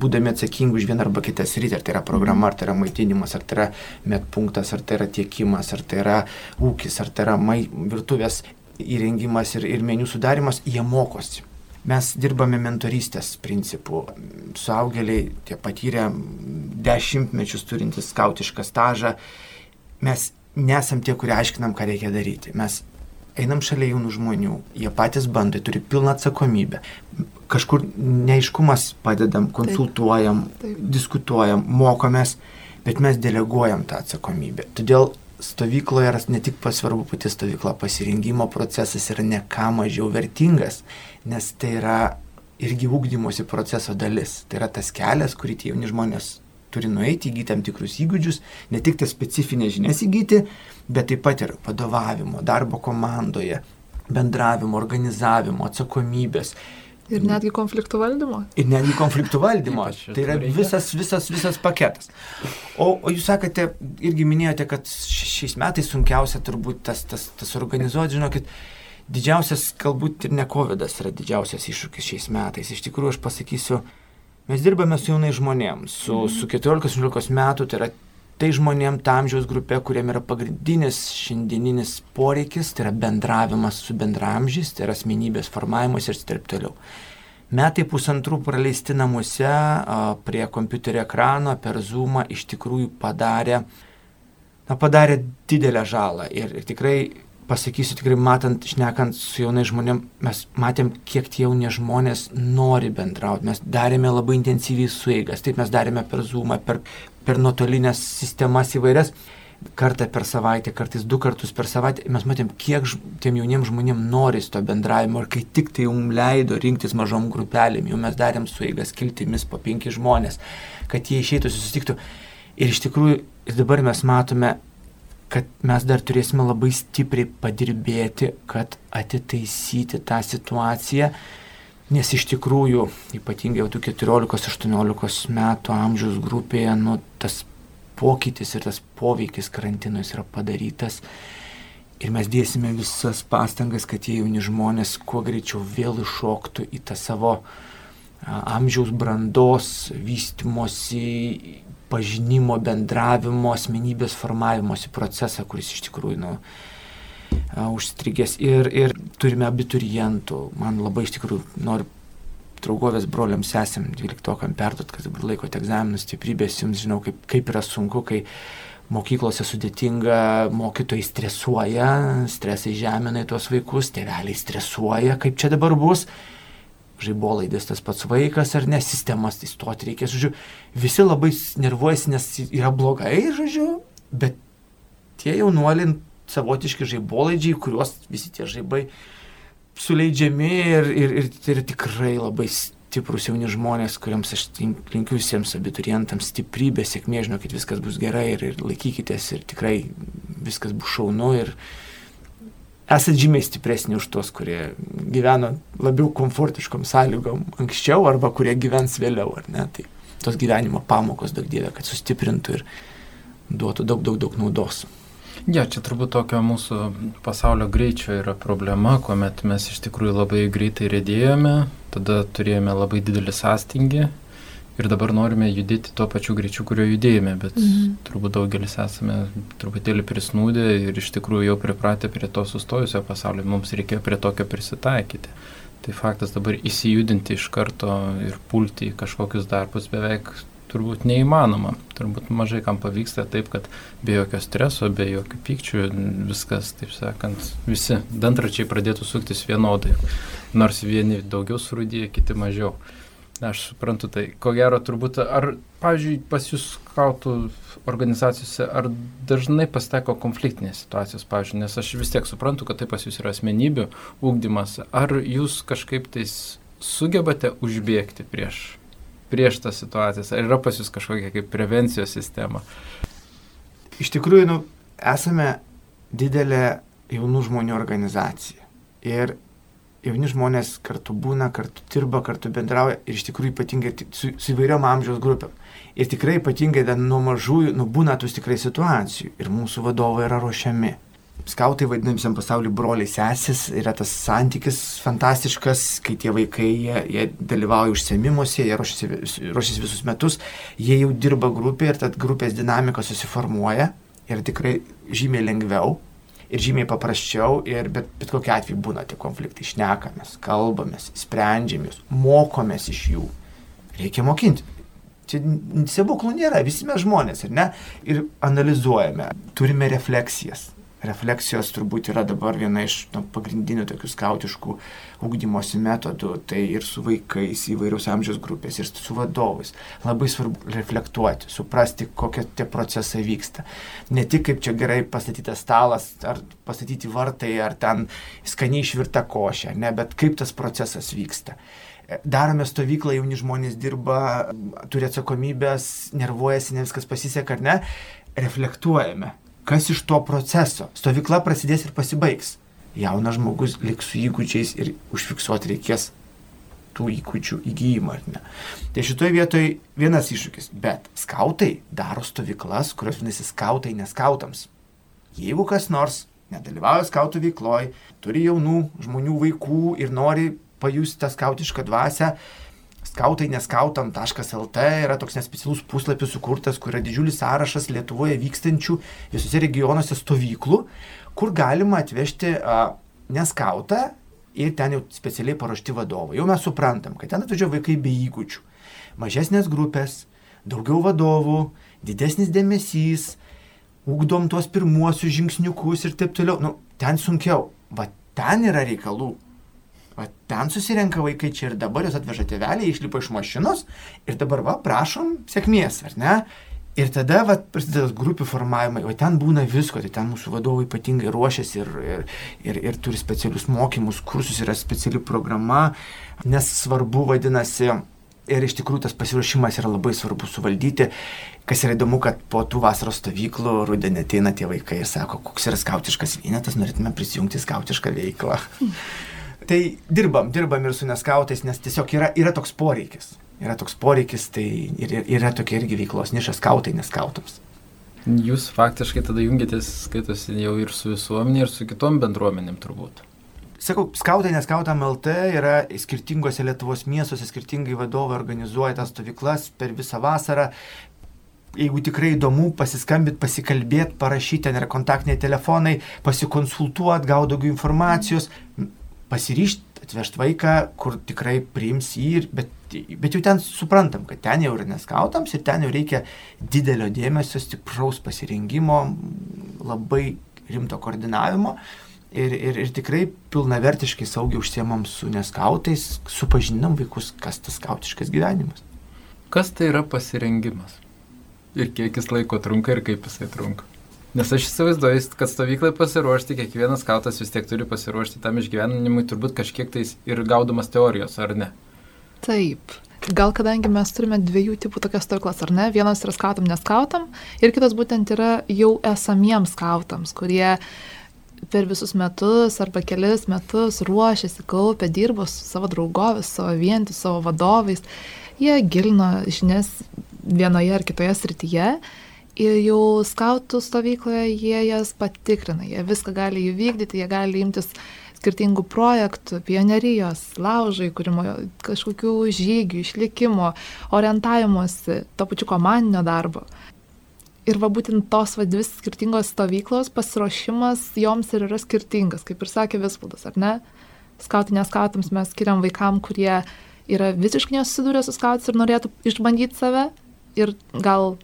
būdami atsakingi už vieną arba kitą sritį, ar tai yra programa, ar tai yra maitinimas, ar tai yra metpunktas, ar tai yra tiekimas, ar tai yra ūkis, ar tai yra mai, virtuvės įrengimas ir, ir menių sudarimas, jie mokosi. Mes dirbame mentorystės principų. Suaugėliai, tie patyrę dešimtmečius turintys skautišką stažą, mes nesam tie, kurie aiškinam, ką reikia daryti. Mes einam šalia jaunų žmonių, jie patys bando, turi pilną atsakomybę. Kažkur neiškumas padedam, konsultuojam, taip, taip. diskutuojam, mokomės, bet mes deleguojam tą atsakomybę. Todėl stovykloje yra ne tik pasvarbu pati stovykla, pasirinkimo procesas yra ne ką mažiau vertingas, nes tai yra irgi ūkdymosi proceso dalis. Tai yra tas kelias, kurį tie jauni žmonės turi nueiti, įgyti tam tikrus įgūdžius, ne tik tas specifinės žinias įgyti, bet taip pat ir vadovavimo, darbo komandoje, bendravimo, organizavimo, atsakomybės. Ir netgi konfliktų valdymo. Ir netgi konfliktų valdymo. tai yra visas, visas, visas paketas. O, o jūs sakėte, irgi minėjote, kad šiais metais sunkiausia turbūt tas, tas, tas organizuoti, žinokit, didžiausias, galbūt ir ne COVID yra didžiausias iššūkis šiais metais. Iš tikrųjų, aš pasakysiu, Mes dirbame su jaunai žmonėms, su, mm. su 14-16 metų, tai yra tai žmonėm, ta amžiaus grupė, kuriam yra pagrindinis šiandieninis poreikis, tai yra bendravimas su bendramžiais, tai yra asmenybės formavimas ir taip toliau. Metai pusantrų praleisti namuose prie kompiuterio ekrano per Zoomą iš tikrųjų padarė, na, padarė didelę žalą ir, ir tikrai pasakysiu tikrai, matant, šnekant su jaunai žmonėm, mes matėm, kiek tie jauni žmonės nori bendrauti. Mes darėme labai intensyviai suėgas, taip mes darėme per Zoomą, per, per nuotolinės sistemas įvairias. Kartą per savaitę, kartais du kartus per savaitę mes matėm, kiek tiem jauniems žmonėms nori to bendravimo ir kai tik tai jums leido rinktis mažom grupelėm, jau mes darėm suėgas kiltimis po penki žmonės, kad jie išeitų, susitiktų. Ir iš tikrųjų, dabar mes matome kad mes dar turėsime labai stipriai padirbėti, kad atitaisyti tą situaciją, nes iš tikrųjų, ypatingai jau tų 14-18 metų amžiaus grupėje, nu, tas pokytis ir tas poveikis karantinus yra padarytas. Ir mes dėsime visas pastangas, kad tie jauni žmonės kuo greičiau vėl iššoktų į tą savo amžiaus brandos vystimosi pažinimo, bendravimo, asmenybės formavimosi procesą, kuris iš tikrųjų nu, užstrigęs. Ir, ir turime abiturientų. Man labai iš tikrųjų noriu draugovės broliams esam 12 perduot, kad dabar laikote egzaminus stiprybės, jums žinau, kaip, kaip yra sunku, kai mokyklose sudėtinga, mokytojai stresuoja, stresai žemina į tuos vaikus, tėveliai stresuoja, kaip čia dabar bus žaibolaidis tas pats vaikas ar ne, sistemas įstoti reikės, žodžiu, visi labai nervuojasi, nes yra blogai, žodžiu, bet tie jaunuoliai savotiški žaibolaidžiai, kuriuos visi tie žaibai suleidžiami ir, ir, ir tai yra tikrai labai stiprus jauni žmonės, kuriems aš linkiu visiems abiturientams stiprybės, sėkmė, žinau, kad viskas bus gerai ir, ir laikykitės ir tikrai viskas bus šaunu ir esate žymiai stipresni už tos, kurie gyveno labiau komfortiškom sąlygom anksčiau arba kurie gyvens vėliau, ar ne? Tai tos gyvenimo pamokos, daug dievė, kad sustiprintų ir duotų daug, daug, daug naudos. Ja, čia turbūt tokio mūsų pasaulio greičio yra problema, kuomet mes iš tikrųjų labai greitai rėdėjome, tada turėjome labai didelį sąstingį ir dabar norime judėti tuo pačiu greičiu, kurio judėjome, bet mhm. turbūt daugelis esame truputėlį prisnūdę ir iš tikrųjų jau pripratę prie to sustojusio pasaulio, mums reikėjo prie tokio prisitaikyti. Tai faktas dabar įsijudinti iš karto ir pulti į kažkokius darbus beveik turbūt neįmanoma. Turbūt mažai kam pavyksta taip, kad be jokio streso, be jokių pykčių viskas, taip sakant, visi dantračiai pradėtų suktis vienodai. Nors vieni daugiau surūdyja, kiti mažiau. Aš suprantu, tai ko gero turbūt, ar, pavyzdžiui, pas jūs skautų organizacijose, ar dažnai pasitaiko konfliktinės situacijos, pavyzdžiui, nes aš vis tiek suprantu, kad tai pas jūs yra asmenybių ūkdymas, ar jūs kažkaip tais sugebate užbėgti prieš prieš tas situacijas? Ar yra pas jūs kažkokia kaip prevencijos sistema? Iš tikrųjų, nu, esame didelė jaunų žmonių organizacija. Ir jauni žmonės kartu būna, kartu dirba, kartu bendrauja ir iš tikrųjų ypatingai su, su įvairiom amžiaus grupėm. Ir tikrai ypatingai nuo mažųjų, nu būna tų tikrai situacijų ir mūsų vadovai yra ruošiami skautai vadina visam pasauliu broliai sesis, yra tas santykis fantastiškas, kai tie vaikai, jie, jie dalyvauja užsiemimuose, jie ruošiasi, ruošiasi visus metus, jie jau dirba grupė ir tad grupės dinamika susiformuoja ir tikrai žymiai lengviau ir žymiai paprasčiau, ir bet, bet kokia atveju būna tie konfliktai, šnekamės, kalbamės, sprendžiamės, mokomės iš jų. Reikia mokinti. Čia stebuklų nėra, visi mes žmonės, ir ne? Ir analizuojame, turime refleksijas, refleksijos turbūt yra dabar viena iš nu, pagrindinių tokių skautiškų ūkdymosi metodų, tai ir su vaikais įvairiaus amžiaus grupės, ir su vadovais. Labai svarbu reflektuoti, suprasti, kokie tie procesai vyksta. Ne tik kaip čia gerai pastatytas stalas, ar pastatyti vartai, ar ten skaniai išvirta košė, ne, bet kaip tas procesas vyksta. Darome stovyklą, jauni žmonės dirba, turi atsakomybės, nervuojasi, ne viskas pasiseka ar ne, reflektuojame, kas iš to proceso. Stovykla prasidės ir pasibaigs. Jaunas žmogus liks su įgūdžiais ir užfiksuoti reikės tų įgūdžių įgyjimą, ar ne. Tai šitoje vietoje vienas iššūkis, bet skautai daro stovyklas, kurios vadinasi skautai neskautams. Jeigu kas nors nedalyvauja skautų veikloj, turi jaunų žmonių vaikų ir nori pajusti tą skautišką dvasę, skautai neskautam.lt yra toks nespecialus puslapis sukurtas, kur yra didžiulis sąrašas Lietuvoje vykstančių visose regionuose stovyklų, kur galima atvežti a, neskautą ir ten jau specialiai paruošti vadovai. Jau mes suprantam, kad ten atvažiuoja vaikai be įgūdžių. Mažesnės grupės, daugiau vadovų, didesnis dėmesys, ugdom tuos pirmuosius žingsniukus ir taip toliau. Nu, ten sunkiau. Va ten yra reikalų Va, ten susirenka vaikai čia ir dabar jūs atveža tėvelį, išlipa iš mašinos ir dabar, va, prašom sėkmės, ar ne? Ir tada va, prasideda grupių formavimai, o ten būna visko, tai ten mūsų vadovai ypatingai ruošiasi ir, ir, ir, ir turi specialius mokymus, kursus, yra speciali programa, nes svarbu vadinasi, ir iš tikrųjų tas pasiruošimas yra labai svarbu suvaldyti. Kas yra įdomu, kad po tų vasaros stovyklų rudenį ateina tie vaikai ir sako, koks yra skautiškas vienetas, norėtume prisijungti skautišką veiklą. Tai dirbam, dirbam ir su neskautais, nes tiesiog yra, yra toks poreikis. Yra toks poreikis, tai ir, ir yra tokia irgi veiklos niša skautai neskautams. Jūs faktiškai tada jungiatės, skaitosi jau ir su visuomenė, ir su kitom bendruomenėm turbūt. Sakau, skautai neskautam LT yra skirtingose Lietuvos miestuose, skirtingai vadovai organizuoja tas stovyklas per visą vasarą. Jeigu tikrai įdomu, pasiskambit, pasikalbėt, parašyti, ten yra kontaktiniai telefonai, pasikonsultuot, gauti daugiau informacijos pasiryšti atvežti vaiką, kur tikrai priims jį, bet, bet jau ten suprantam, kad ten jau yra neskautams ir ten jau reikia didelio dėmesio, stipraus pasirinkimo, labai rimto koordinavimo. Ir, ir, ir tikrai pilnavertiškai saugiai užsiemam su neskautais, supažinam vaikus, kas tas skautiškas gyvenimas. Kas tai yra pasirengimas? Ir kiek jis laiko trunka ir kaip jisai trunka? Nes aš įsivaizduoju, kad stovyklai pasiruošti, kiekvienas skautas vis tiek turi pasiruošti tam išgyvenimui, turbūt kažkiek tais ir gaudamas teorijos, ar ne? Taip. Gal kadangi mes turime dviejų tipų tokias stovyklas, ar ne? Vienas yra skautam, neskautam ir kitas būtent yra jau esamiems skautams, kurie per visus metus arba kelis metus ruošiasi, kaupia, dirbo su savo draugovis, savo vientis, savo vadovais. Jie gilino žinias vienoje ar kitoje srityje ir jau skautų stovykloje jie jas patikrina, jie viską gali įvykdyti, jie gali imtis skirtingų projektų, pionerijos, laužai, kūrimo kažkokių žygių, išlikimo, orientavimuose, to pačiu komandinio darbo. Ir va būtent tos va dvi skirtingos stovyklos pasiruošimas joms ir yra skirtingas, kaip ir sakė Vispaldas, ar ne? Skautai neskautams mes skiriam vaikam, kurie yra visiškai nesusidūrę su skautais ir norėtų išbandyti save ir gal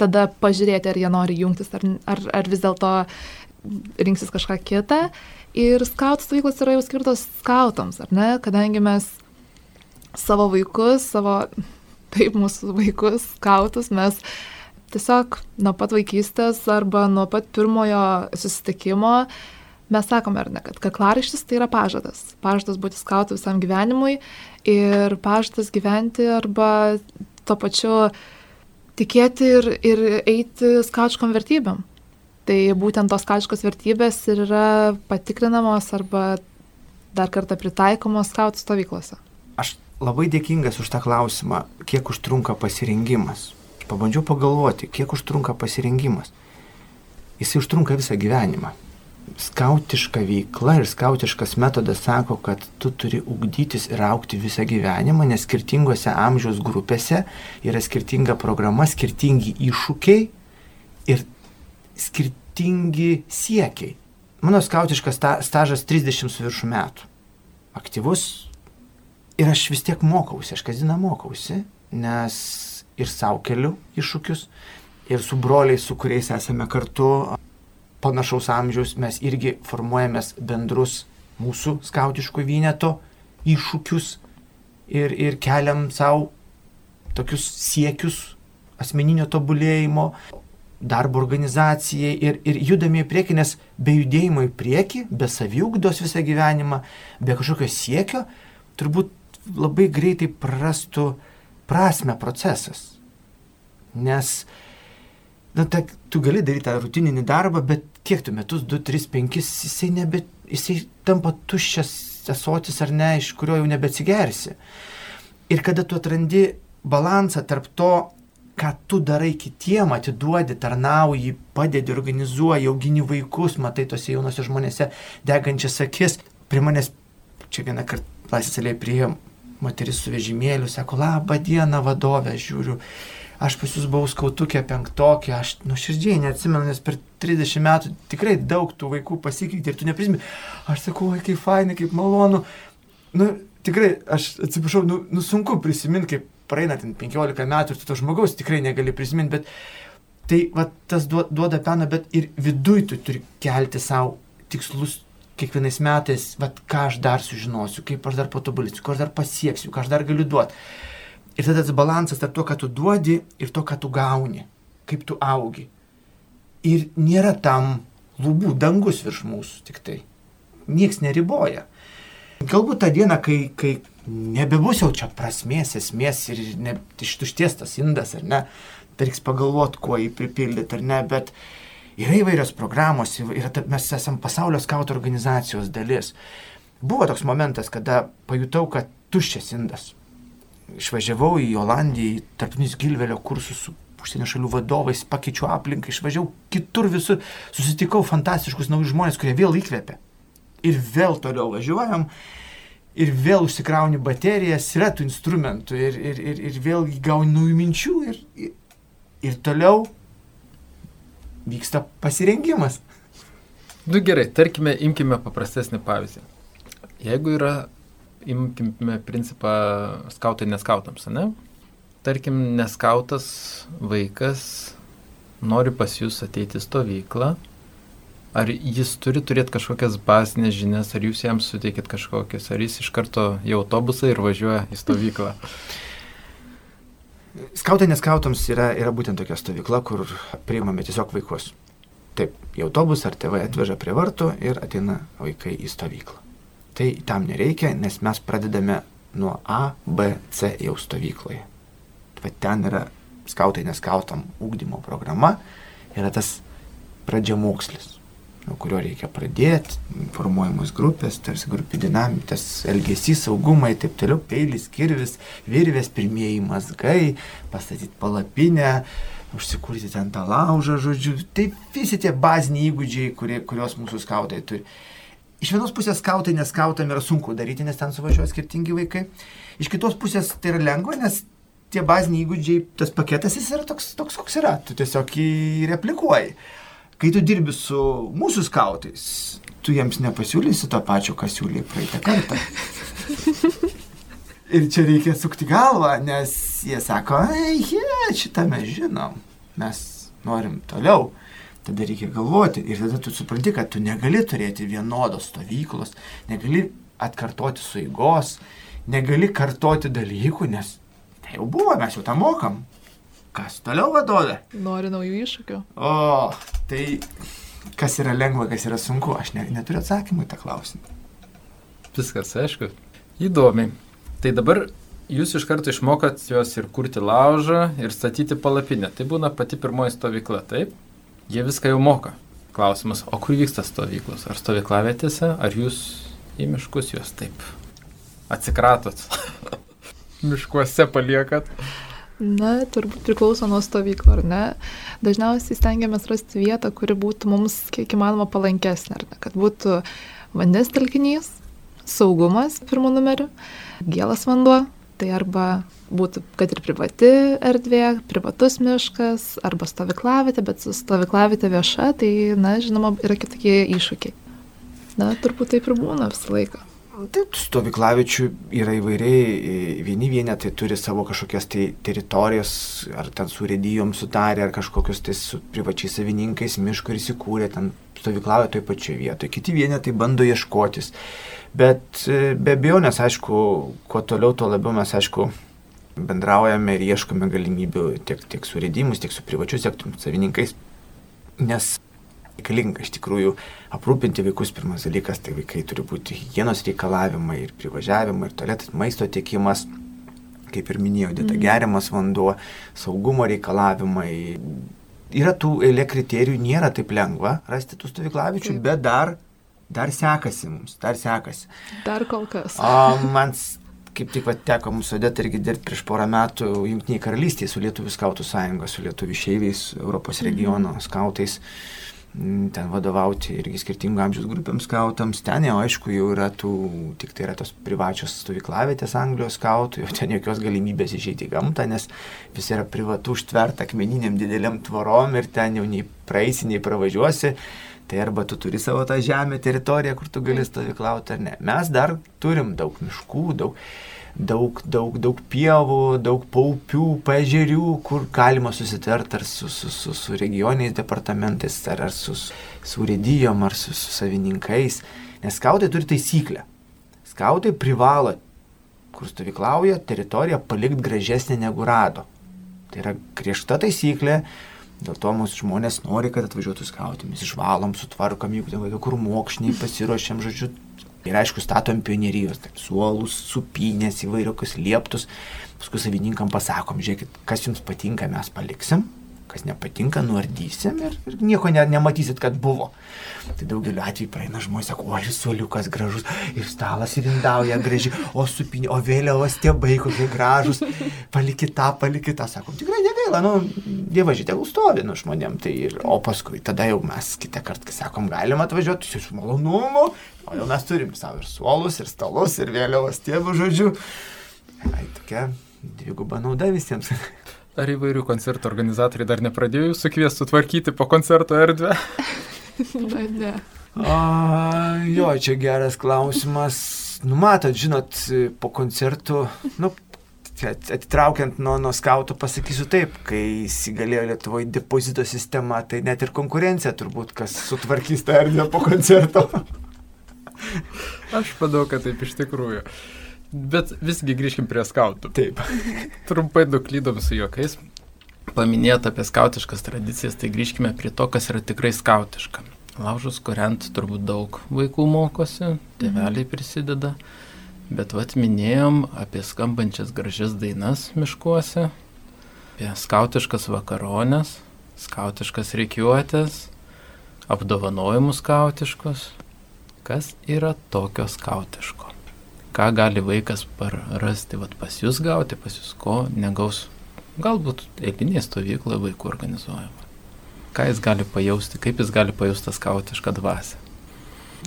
tada pažiūrėti, ar jie nori jungtis, ar, ar, ar vis dėlto rinksis kažką kitą. Ir skautų stovyklos yra jau skirtos skautams, ar ne? Kadangi mes savo vaikus, savo, taip, mūsų vaikus, skautus, mes tiesiog nuo pat vaikystės arba nuo pat pirmojo susitikimo mes sakome, ar ne, kad kaklaraištis tai yra pažadas. Pažadas būti skautų visam gyvenimui ir pažadas gyventi arba tuo pačiu tikėti ir, ir eiti skaučiškom vertybėm. Tai būtent tos skaučiškos vertybės ir yra patikrinamos arba dar kartą pritaikomos skautų stovyklose. Aš labai dėkingas už tą klausimą, kiek užtrunka pasirengimas. Aš pabandžiau pagalvoti, kiek užtrunka pasirengimas. Jis užtrunka visą gyvenimą. Skautiška veikla ir skautiškas metodas sako, kad tu turi ugdytis ir aukti visą gyvenimą, nes skirtingose amžiaus grupėse yra skirtinga programa, skirtingi iššūkiai ir skirtingi siekiai. Mano skautiškas sta, stažas 30 su viršų metų. Aktyvus. Ir aš vis tiek mokausi, aš kasdieną mokausi, nes ir savo keliu iššūkius, ir su broliais, su kuriais esame kartu panašaus amžiaus, mes irgi formuojamės bendrus mūsų skautiško vieneto iššūkius ir, ir keliam savo tokius siekius asmeninio tobulėjimo, darbo organizacijai ir, ir judame į priekį, nes be judėjimo į priekį, be saviugdos visą gyvenimą, be kažkokio siekio, turbūt labai greitai prarastų prasme procesas. Nes na, ta, tu gali daryti tą rutininį darbą, bet kiek tu metus, 2, 3, 5, jisai, nebe, jisai tampa tuščias esotis ar ne, iš kurio jau nebeatsigersi. Ir kada tu atrandi balansą tarp to, ką tu darai kitiem, atiduodi, tarnauji, padedi, organizuoji, augini vaikus, matai tose jaunose žmonėse degančias akis. Prie manęs čia vieną kartą laisvės alėjai priejo moteris su vežimėliu, sako, labą dieną vadovę, žiūriu, aš pas jūs buvau skautukė penktokė, aš nuoširdžiai neatsimenu, nes per 30 metų tikrai daug tų vaikų pasikeitė ir tu neprisimeni. Aš sakau, oi, kaip fainai, kaip malonu. Nu, tikrai, aš atsiprašau, nu, nu sunku prisiminti, kaip praeina ten 15 metų ir tu to žmogaus tikrai negali prisiminti, bet tai va, tas duoda peną, bet ir viduj tu turi kelti savo tikslus kiekvienais metais, va, ką aš dar sužinosiu, kaip aš dar patobulinsiu, ko aš dar pasieksiu, ką aš dar galiu duoti. Ir tada tas balansas tarp to, ką tu duodi ir to, ką tu gauni, kaip tu augi. Ir nėra tam lubų dangus virš mūsų tik tai. Niekas neriboja. Galbūt tą dieną, kai, kai nebebus jau čia prasmės, esmės ir ne, ištušties tas indas, ar ne, reiks pagalvoti, kuo jį pripildyti, ar ne, bet yra įvairios programos, yra, mes esame pasaulio skautų organizacijos dalis. Buvo toks momentas, kada pajutau, kad tuščias indas. Išvažiavau į Olandiją, į tarptautinius Gilvelio kursus su užsienio šalių vadovais, pakeičiau aplinką, išvažiavau kitur visur, susitikau fantastiškus naujus žmonės, kurie vėl įkvėpė. Ir vėl toliau važiuojam ir vėl užsikrauni baterijas, yra tų instrumentų ir, ir, ir, ir vėl gauni naujų minčių ir, ir, ir toliau vyksta pasirengimas. Nu gerai, tarkime, imkime paprastesnį pavyzdį. Jeigu yra, imkime principą skautai neskautams, ne? Tarkim, neskautas vaikas nori pas jūs ateiti stovyklą, Ar jis turi turėti kažkokias bazinės žinias, ar jūs jam suteikit kažkokias, ar jis iš karto į autobusą ir važiuoja į stovyklą? Skautai neskautams yra, yra būtent tokia stovykla, kur priimame tiesiog vaikus. Taip, į autobusą ar tėvai atveža prie vartų ir ateina vaikai į stovyklą. Tai tam nereikia, nes mes pradedame nuo A, B, C jau stovykloje. Va ten yra skautai neskautam ūkdymo programa, yra tas pradžiamokslis, nuo kurio reikia pradėti, formuojamos grupės, tarsi grupė dinamikas, elgesys, saugumai, taip toliau, peilis, kirvis, virvės, pirmieji mazgai, pastatyti palapinę, užsikurti ten tą laužą, žodžiu. Tai visi tie baziniai įgūdžiai, kurie, kuriuos mūsų skautai turi. Iš vienos pusės skautai neskautam yra sunku daryti, nes ten suvažiuoja skirtingi vaikai. Iš kitos pusės tai yra lengva, nes tie baziniai įgūdžiai, tas paketas jis yra toks, toks koks yra. Tu tiesiog jį replikuoji. Kai tu dirbi su mūsų skautais, tu jiems nepasiūlysi to pačio, ką siūlė praeitą kartą. Ir čia reikia sukti galvą, nes jie sako, ei, je, šitą mes žinom, mes norim toliau. Tada reikia galvoti ir tada tu supranti, kad tu negali turėti vienodos stovyklos, negali atkartoti suigos, negali kartoti dalykų, nes tai jau buvo, mes jau tą mokam. Kas toliau vadovė? Nori naujų iššūkių. O, tai kas yra lengva, kas yra sunku, aš ne, neturiu atsakymų į tą klausimą. Viskas aišku. Įdomiai. Tai dabar jūs iš karto išmokat juos ir kurti laužą, ir statyti palapinę. Tai būna pati pirmoji stovykla, taip? Jie viską jau moka. Klausimas, o kur vyksta stovyklos? Ar stovyklavietėse, ar jūs į miškus juos taip atsikratot? Miškuose paliekat? Na, turbūt priklauso nuo stovyklo, ar ne? Dažniausiai stengiamės rasti vietą, kuri būtų mums kiek įmanoma palankesnė, ar ne? Kad būtų vandens telkinys, saugumas pirmo numeriu, gėlas vanduo, tai arba būtų, kad ir privati erdvė, privatus miškas, arba stovyklavietė, bet stovyklavietė vieša, tai, na, žinoma, yra kitokie iššūkiai. Na, turbūt taip ir būna visą laiką. Taip, stovyklavičių yra įvairiai, vieni vienetai turi savo kažkokias tai teritorijas, ar ten su redijom sutarė, ar kažkokius tai su privačiais savininkais miško ir įsikūrė, ten stovyklavė toj pačioje vietoje. Kiti vienetai bando ieškotis. Bet be abejo, nes aišku, kuo toliau, tuo labiau mes aišku bendraujame ir ieškome galimybių tiek, tiek su redimus, tiek su privačiu sektoriumi, savininkais. Nes reikalinga iš tikrųjų aprūpinti vaikus. Pirmas dalykas, tai vaikai turi būti hygienos reikalavimai ir privažiavimai, ir tualetas, maisto tiekimas, kaip ir minėjau, dėta mm. geriamas vanduo, saugumo reikalavimai. Yra tų eilė kriterijų, nėra taip lengva rasti tų stovyklavičių, bet dar, dar sekasi mums, dar sekasi. Dar kol kas. O man kaip tik vat, teko mums sudėti irgi dirbti prieš porą metų Junktiniai karalystėje su Lietuvų skautų sąjunga, su Lietuvų išeiviais, Europos regiono mm. skautais. Mm, ten vadovauti irgi skirtingų amžiaus grupėms skautams. Ten jau aišku jau yra tų, tik tai yra tos privačios stovyklavietės Anglijos skautų, jau ten jokios galimybės išeiti į gamtą, nes visi yra privatu užtverta akmeniniam dideliam tvorom ir ten jau nei praeisi, nei pravažiuosi. Tai arba tu turi savo tą žemę, teritoriją, kur tu gali stovyklauti ar ne. Mes dar turim daug miškų, daug daug, daug, daug pievų, daug paupių, pažerių, kur galima susitarti ar su, su, su, su regioniais departamentais, ar, ar su, su redijom, ar su, su savininkais. Nes skautai turi taisyklę. Skautai privalo, kur stovyklauja, teritoriją palikti gražesnė negu rado. Tai yra griežta taisyklė. Dėl to mūsų žmonės nori, kad atvažiuotų skauti. Mes išvalom, sutvarkom, jeigu ten kokie kur mokšniai, pasiruošiam, žodžiu, Ir aišku, statom pionierijos, taip, suolus, supinės, įvairiokius lieptus. Paskui savininkam pasakom, žiūrėkit, kas jums patinka, mes paliksim, kas nepatinka, nuardysim ir, ir nieko ne, nematysit, kad buvo. Tai daugeliu atveju praeina žmonės, sako, o šis suoliukas gražus, ir stalas ir indauja graži, o supinė, o vėliavos tėbai kokie gražus, palikit tą, palikit tą, sakom, tikrai negaila, nu, dievaži, tegul stovi, nu, žmonėm. Tai ir, o paskui tada jau mes kitą kartą, kai sakom, galim atvažiuoti, su malonumu, O jau mes turim savo ir suolus, ir stalus, ir vėliavos tėvų žodžių. Tai tokia dviguba nauda visiems. Ar įvairių koncertų organizatoriai dar nepradėjo jūsų kviesti tvarkyti po koncerto erdvę? Na, ne. A, jo, čia geras klausimas. Numatot, žinot, po koncertų, nu, atitraukiant nuo, nuo skautų, pasakysiu taip, kai įsigalėjo Lietuvoje depozito sistema, tai net ir konkurencija turbūt, kas sutvarkys tą erdvę po koncerto. Aš manau, kad taip iš tikrųjų. Bet visgi grįžkim prie skautų. Taip. Trumpai nuklydom su juokais. Paminėt apie skautiškas tradicijas, tai grįžkime prie to, kas yra tikrai skautiška. Laužus kuriant turbūt daug vaikų mokosi, tėveliai prisideda. Bet vat minėjom apie skambančias gražias dainas miškuose, apie skautiškas vakaronės, skautiškas reikiuotės, apdovanojimus skautiškus. Kas yra tokio skautiško? Ką gali vaikas parasti vat, pas jūs gauti, pas jūs ko negaus? Galbūt eilinė stovykla vaikų organizuojama. Ką jis gali pajausti, kaip jis gali pajausti tą skautišką dvasę?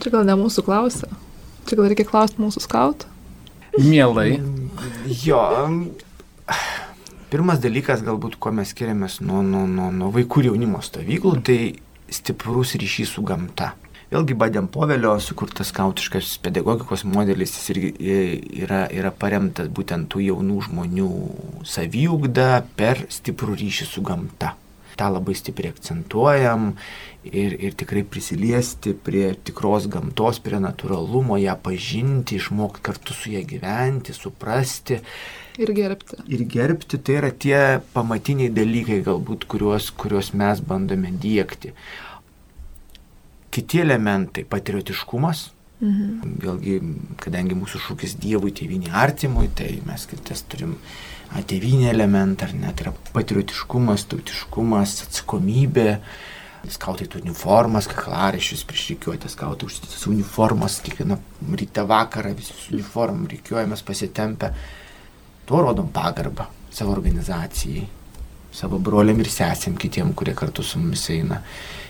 Čia gal ne mūsų klausia. Čia gal reikia klausti mūsų skautų. Mielai. Jo. Pirmas dalykas, galbūt, ko mes skiriamės nuo, nuo, nuo, nuo vaikų ir jaunimo stovyklų, tai stiprus ryšys su gamta. Vėlgi Badėm Povelio sukurtas skautiškas pedagogikos modelis, jis irgi yra, yra paremtas būtent tų jaunų žmonių saviugda per stiprų ryšį su gamta. Ta labai stipriai akcentuojam ir, ir tikrai prisiliesti prie tikros gamtos, prie natūralumo, ją pažinti, išmokti kartu su ją gyventi, suprasti. Ir gerbti. Ir gerbti tai yra tie pamatiniai dalykai, galbūt, kuriuos, kuriuos mes bandome dėkti kiti elementai - patriotiškumas. Mhm. Vėlgi, kadangi mūsų šūkis Dievui, tėviniai artimui, tai mes kitas turim tėvinį elementą, ar net yra patriotiškumas, tautiškumas, atsakomybė. Skautai turi uniformas, kaklaraišius priešrikiuoti, skautai užsitis uniformas, kiekvieną rytą vakarą visi su uniformom reikiuojamės pasitempę. Tuo rodom pagarbą savo organizacijai, savo broliam ir sesėm kitiem, kurie kartu su mumis eina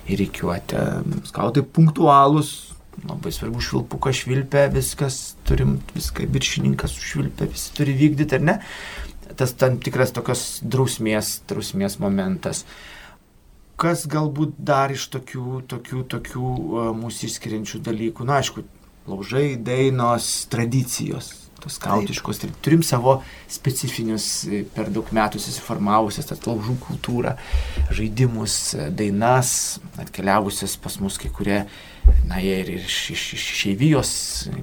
į reikiuotę. Skautai punktualūs, labai svarbu švilpuką švilpę, viskas, turim viską, viršininkas užšvilpę, visi turi vykdyti, ar ne? Tas tam tikras tokios drausmės, drausmės momentas. Kas galbūt dar iš tokių, tokių, tokių mūsų išskiriančių dalykų, na aišku, laužai, dainos, tradicijos, tos skautiškos. Ir turim savo specifinius e, per daug metų susiformavusias, tas laužų kultūrą, žaidimus, e, dainas, atkeliavusias pas mus kai kurie, na jie ir iš, iš, iš Šeivijos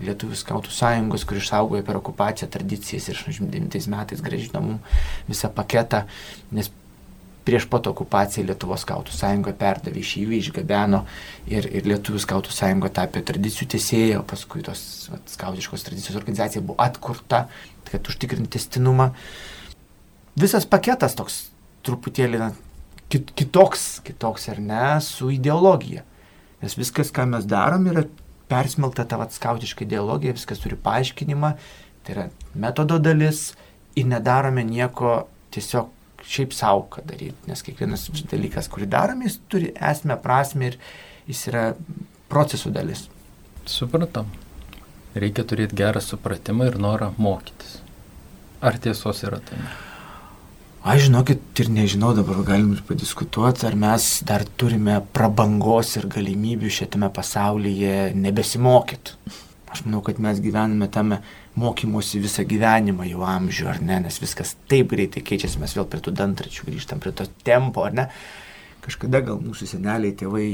Lietuvų skautų sąjungos, kur išsaugojo per okupaciją tradicijas ir 89 metais gražino mums visą paketą, nes prieš pat okupaciją Lietuvos skautų sąjunga perdavė šyvį, išgabeno ir, ir Lietuvų skautų sąjunga tapė tradicijų tiesėja, paskui tos vat, skautiškos tradicijos organizacija buvo atkurta, kad užtikrinti testinumą. Visas paketas toks truputėlį na, kit, kitoks, kitoks ar ne, su ideologija. Nes viskas, ką mes darom, yra persmelta ta vat, skautiška ideologija, viskas turi paaiškinimą, tai yra metodo dalis ir nedarome nieko tiesiog šiaip savo ką daryti, nes kiekvienas dalykas, kurį darome, jis turi esmę, prasme ir jis yra procesų dalis. Supratam. Reikia turėti gerą supratimą ir norą mokytis. Ar tiesos yra tame? Aš žinokit ir nežinau, dabar galim ir padiskutuoti, ar mes dar turime prabangos ir galimybių šitame pasaulyje nebesimokyti. Aš manau, kad mes gyvename tame mokymosi visą gyvenimą jau amžių, ar ne, nes viskas taip greitai keičiasi, mes vėl prie tų dantračių grįžtam, prie to tempo, ar ne. Kažkada gal mūsų seneliai, tėvai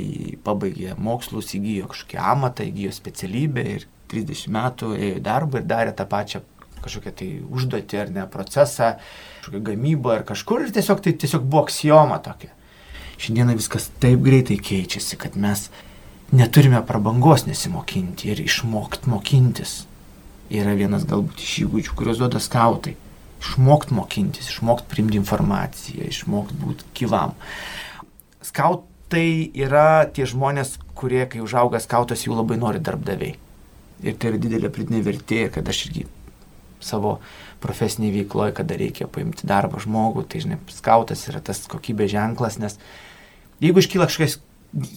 pabaigė mokslus, įgyjo kažkokią amatą, įgyjo specialybę ir 30 metų ėjo į darbą ir darė tą pačią kažkokią tai užduotį ar ne procesą, kažkokią gamybą ar kažkur ir tiesiog tai tiesiog buvo aksijoma tokia. Šiandieną viskas taip greitai keičiasi, kad mes neturime prabangos nesimokinti ir išmokti mokintis yra vienas galbūt iš įgūdžių, kuriuos duoda skautai. Išmokti mokintis, išmokti priimti informaciją, išmokti būti gyvam. Skautai yra tie žmonės, kurie, kai užauga skautas, jų labai nori darbdaviai. Ir tai yra didelė pridinė vertė, kad aš irgi savo profesinėje veikloje, kada reikia paimti darbą žmogų, tai žinai, skautas yra tas kokybės ženklas, nes jeigu iškyla kažkokia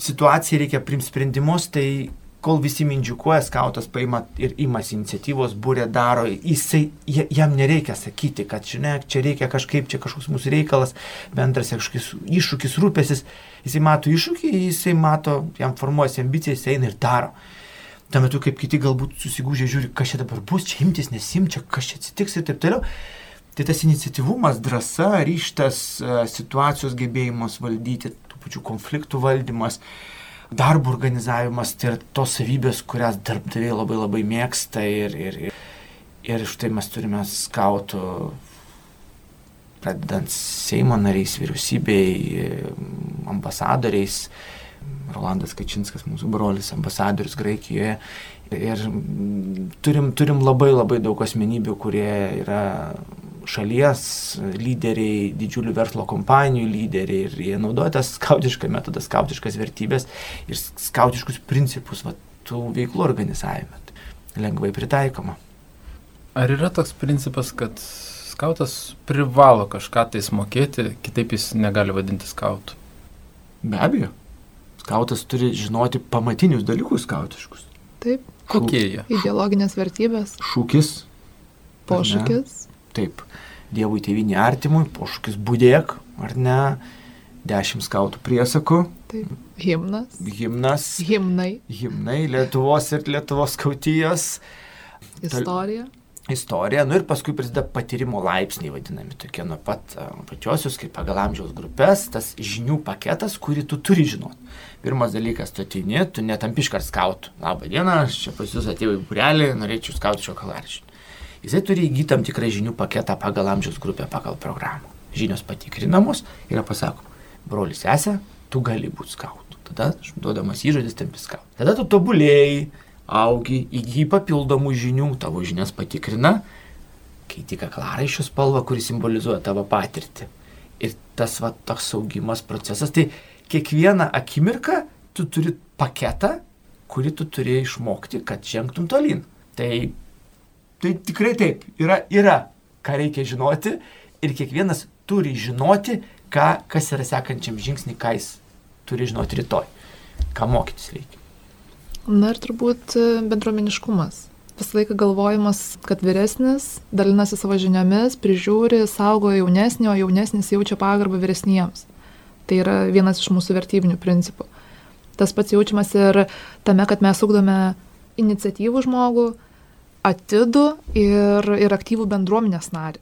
situacija, reikia priimti sprendimus, tai kol visi mindžiukuoja, skautas paima ir imasi iniciatyvos, būrė daro, jisai, jam nereikia sakyti, kad žinai, čia reikia kažkaip, čia kažkoks mūsų reikalas, bendras kažkoks iššūkis, rūpesis, jisai mato iššūkį, jisai mato, jam formuojasi ambicija, jisai eina ir daro. Tuo metu, kaip kiti galbūt susigūžė, žiūri, kas čia dabar bus, čia imtis, nesim, čia kas čia atsitiks ir taip toliau. Tai tas iniciatyvumas, drąsa, ryštas, e, situacijos gebėjimas valdyti, tų pačių konfliktų valdymas, uh, darbo organizavimas, tai yra tos savybės, kurias darbdaviai labai labai mėgsta ir, ir, ir, ir štai mes turime skautų, pradedant Seimo nariais, vyriausybei, ambasadoriais, Rolandas Kačinskas, mūsų brolis, ambasadorius Graikijoje. Ir turim, turim labai labai daug asmenybių, kurie yra šalies lyderiai, didžiulių verslo kompanijų lyderiai ir jie naudoja tą skautišką metodą, skautiškas vertybės ir skautiškus principus va, tų veiklų organizavime. Lengvai pritaikoma. Ar yra toks principas, kad skautas privalo kažką tais mokėti, kitaip jis negali vadinti skautu? Be abejo. Skautas turi žinoti pamatinius dalykus skautiškus. Taip. Kokie jie? Ideologinės vertybės. Šūkis. Pošūkis. Taip. Dievui tėvinį artimui, pošūkis būdėk, ar ne? Dešimt skautų priesakų. Taip. Himnas. Himnas. Himnai. Himnai Lietuvos ir Lietuvos skautijos. Istorija. Istorija, nu ir paskui prasideda patyrimo laipsniai vadinami, tokie nuo pat pačiosios, kaip pagal amžiaus grupės, tas žinių paketas, kurį tu turi žinoti. Pirmas dalykas, tu atini, tu netampi iškart skautų. Labą dieną, aš čia pas jūs atėjau į burelį, norėčiau skautų šokolaršį. Jisai turi įgyti tam tikrą žinių paketą pagal amžiaus grupę, pagal programą. Žinios patikrinamos ir pasako, brolis esė, tu gali būti skautų. Tada duodamas įžodis tampi skautų. Tada tu tobulėjai, augi, įgyji papildomų žinių, tavo žinias patikrina, keiti kaklaraiščių spalvą, kuris simbolizuoja tavo patirtį. Ir tas va toks augimas procesas, tai kiekvieną akimirką tu turi paketą, kurį tu turi išmokti, kad žengtum tolyn. Tai, tai tikrai taip, yra, yra, ką reikia žinoti ir kiekvienas turi žinoti, ką, kas yra sekančiam žingsnį, ką jis turi žinoti rytoj, ką mokytis reikia. Na ir turbūt e, bendruomeniškumas. Visą laiką galvojimas, kad vyresnis dalinasi savo žiniomis, prižiūri, saugo jaunesnį, o jaunesnis jaučia pagarbą vyresniems. Tai yra vienas iš mūsų vertybinių principų. Tas pats jaučiamas ir tame, kad mes ugdome iniciatyvų žmogų, atidų ir, ir aktyvų bendruomenės narį.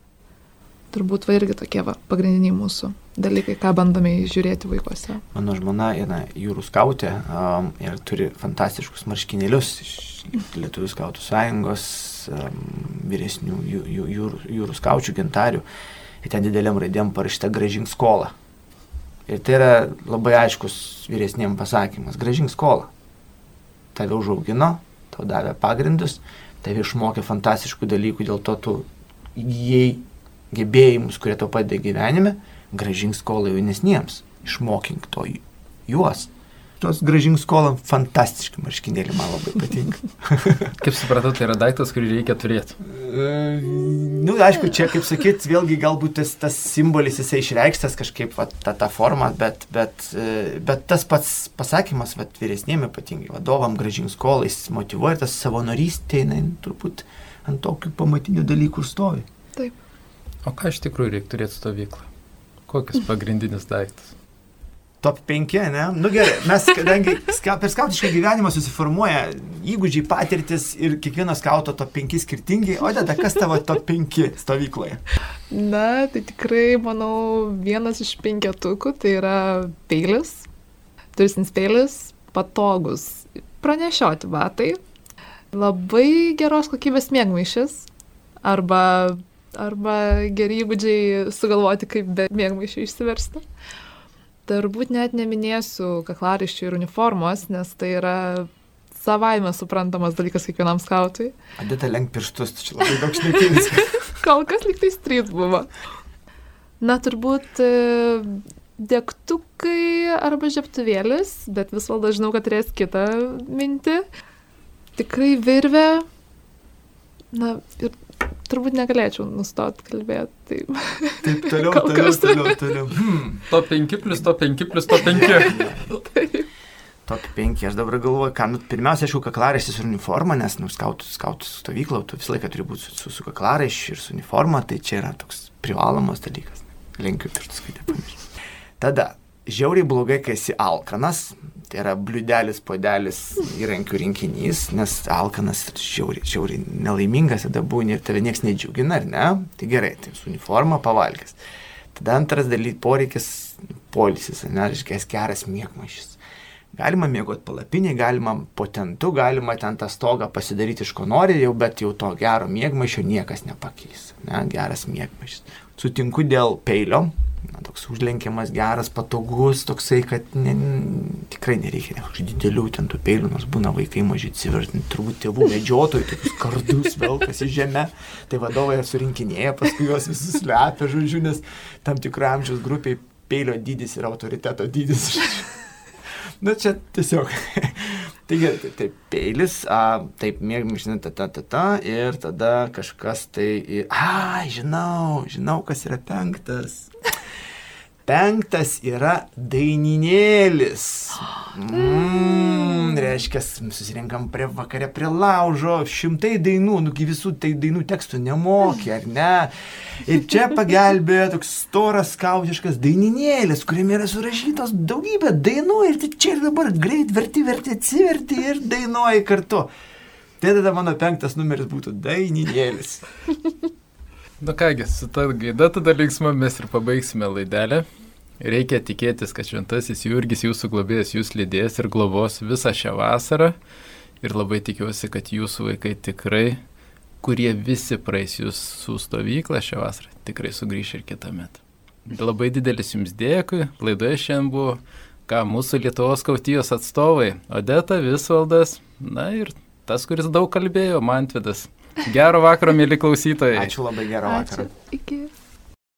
Turbūt va irgi tokie va, pagrindiniai mūsų dalykai, ką bandome žiūrėti vaikuose. Mano žmona yra jūrų skautė um, ir turi fantastiškus marškinėlius iš Lietuvų skautų sąjungos, um, vyresnių jū, jūrų, jūrų skaučių gintarių. Ir ten dideliam raidėm parašyta gražink skolą. Ir tai yra labai aiškus vyresniem pasakymas - gražink skolą. Tave užaugino, tau davė pagrindus, tave išmokė fantastiškų dalykų, dėl to tu įgyjai gebėjimus, kurie tau padeda gyvenime, gražink skolą jaunesniems, išmokink to juos. Tos gražink skolą fantastiški marškinėliai man labai patinka. kaip supratau, tai yra daiktas, kurį reikia turėti. E, nu, aišku, čia, kaip sakyt, vėlgi galbūt tas, tas simbolis jisai išreikštas kažkaip va, tą, tą formą, bet, bet, e, bet tas pats pasakymas, va, vyresnėmi ypatingai vadovam gražink skolą, jis motivuoja tas savanorystė, jinai turbūt ant tokių pamatinių dalykų stovi. Taip. O ką iš tikrųjų reikia turėti stovyklą? Kokius pagrindinis daiktas? Top 5, ne? Nu gerai, mes, kadangi ska, per skautišką gyvenimą susiformuoja įgūdžiai, patirtis ir kiekvienas skauto top 5 skirtingi, o tada kas tavo top 5 stovykloje? Na, tai tikrai, manau, vienas iš penketukų tai yra peilis, turistinis peilis, patogus, pranešioti batai, labai geros kokybės mėgmaišis arba arba geri įgūdžiai sugalvoti, kaip be mėgmaišių išsiversti. Turbūt net neminėsiu kaklaraiščių ir uniformos, nes tai yra savaime suprantamas dalykas kiekvienam skautui. Adėta lenk pirštus, čia labai daug šnekėlis. Kol kas liktai trys buvo. Na, turbūt e, degtukai arba žiaptuvėlis, bet vis valda žinau, kad turės kitą mintį. Tikrai virvė. Na, ir turbūt negalėčiau nustoti kalbėti. Taip, taip toliau, toliau, toliau, toliau. Hmm. To 5 plus to 5 plus to 5. taip. Top 5, aš dabar galvoju, ką, nu, pirmiausia, aišku, kaklaraištis ir uniforma, nes, nu, skautų, skautų stovykla, tu visą laiką turi būti su, su, su kaklaraiščiu ir su uniforma, tai čia yra toks privalomas dalykas. Lenkiu pirštus, kad nepamiršti. Tada, žiauriai blogai, kai esi alkanas, tai yra bliudelis, podelis įrankių rinkinys, nes alkanas žiauriai, žiauriai nelaimingas, tada būni ir tave niekas nedžiugina, ar ne? Tai gerai, tai su uniforma pavalgęs. Tada antras dalykas, poreikis, polisis, ne, reiškia, geras mėgmaišis. Galima mėgoti palapinį, galima potentu, galima ten tą stogą pasidaryti iš ko nori, jau, bet jau to gero mėgmaišio niekas nepakeis. Ne, geras mėgmaišis. Sutinku dėl peilio, na, toks užlenkiamas, geras, patogus, toksai, kad ne, tikrai nereikia kažkokių didelių ten tų peilių, nors būna vaikai maži atsivertinti, turbūt tėvų medžiotojai, tokius kardus velkas į žemę, tai vadovai surinkinėja, paskui juos visus slepia, žodžiu, nes tam tikrų amžiaus grupiai peilio dydis yra autoriteto dydis. Na čia tiesiog. Taigi, tai, tai peilis, a, taip mėgam, žinai, ta, ta, ta, ta, ir tada kažkas tai, a, žinau, žinau, kas yra penktas. Penktas yra daininėlis. Mm, reiškia, susirinkam prie vakarė prie laužo, šimtai dainų, nugi visų tai dainų tekstų nemokė, ar ne? Ir čia pagelbėjo toks storas skautiškas daininėlis, kuriame yra surašytos daugybė dainų ir čia ir dabar greit verti, verti, atsiverti ir dainuoji kartu. Tai tada mano penktas numeris būtų daininėlis. Na nu kągi, su ta gaida tada linksma mes ir pabaigsime laidelę. Reikia tikėtis, kad šventasis Jurgis jūsų globėjas jūs lydės ir globos visą šią vasarą. Ir labai tikiuosi, kad jūsų vaikai tikrai, kurie visi praeis jūsų stovyklą šią vasarą, tikrai sugrįš ir kitą metą. Labai didelis jums dėkui. Laidoje šiandien buvo, ką mūsų Lietuvos kautijos atstovai - Odeta Visvaldas, na ir tas, kuris daug kalbėjo, Mantvidas. Gero vakaro, mėly klausytojai. Ačiū labai, gero vakaro. Ačiū. Iki.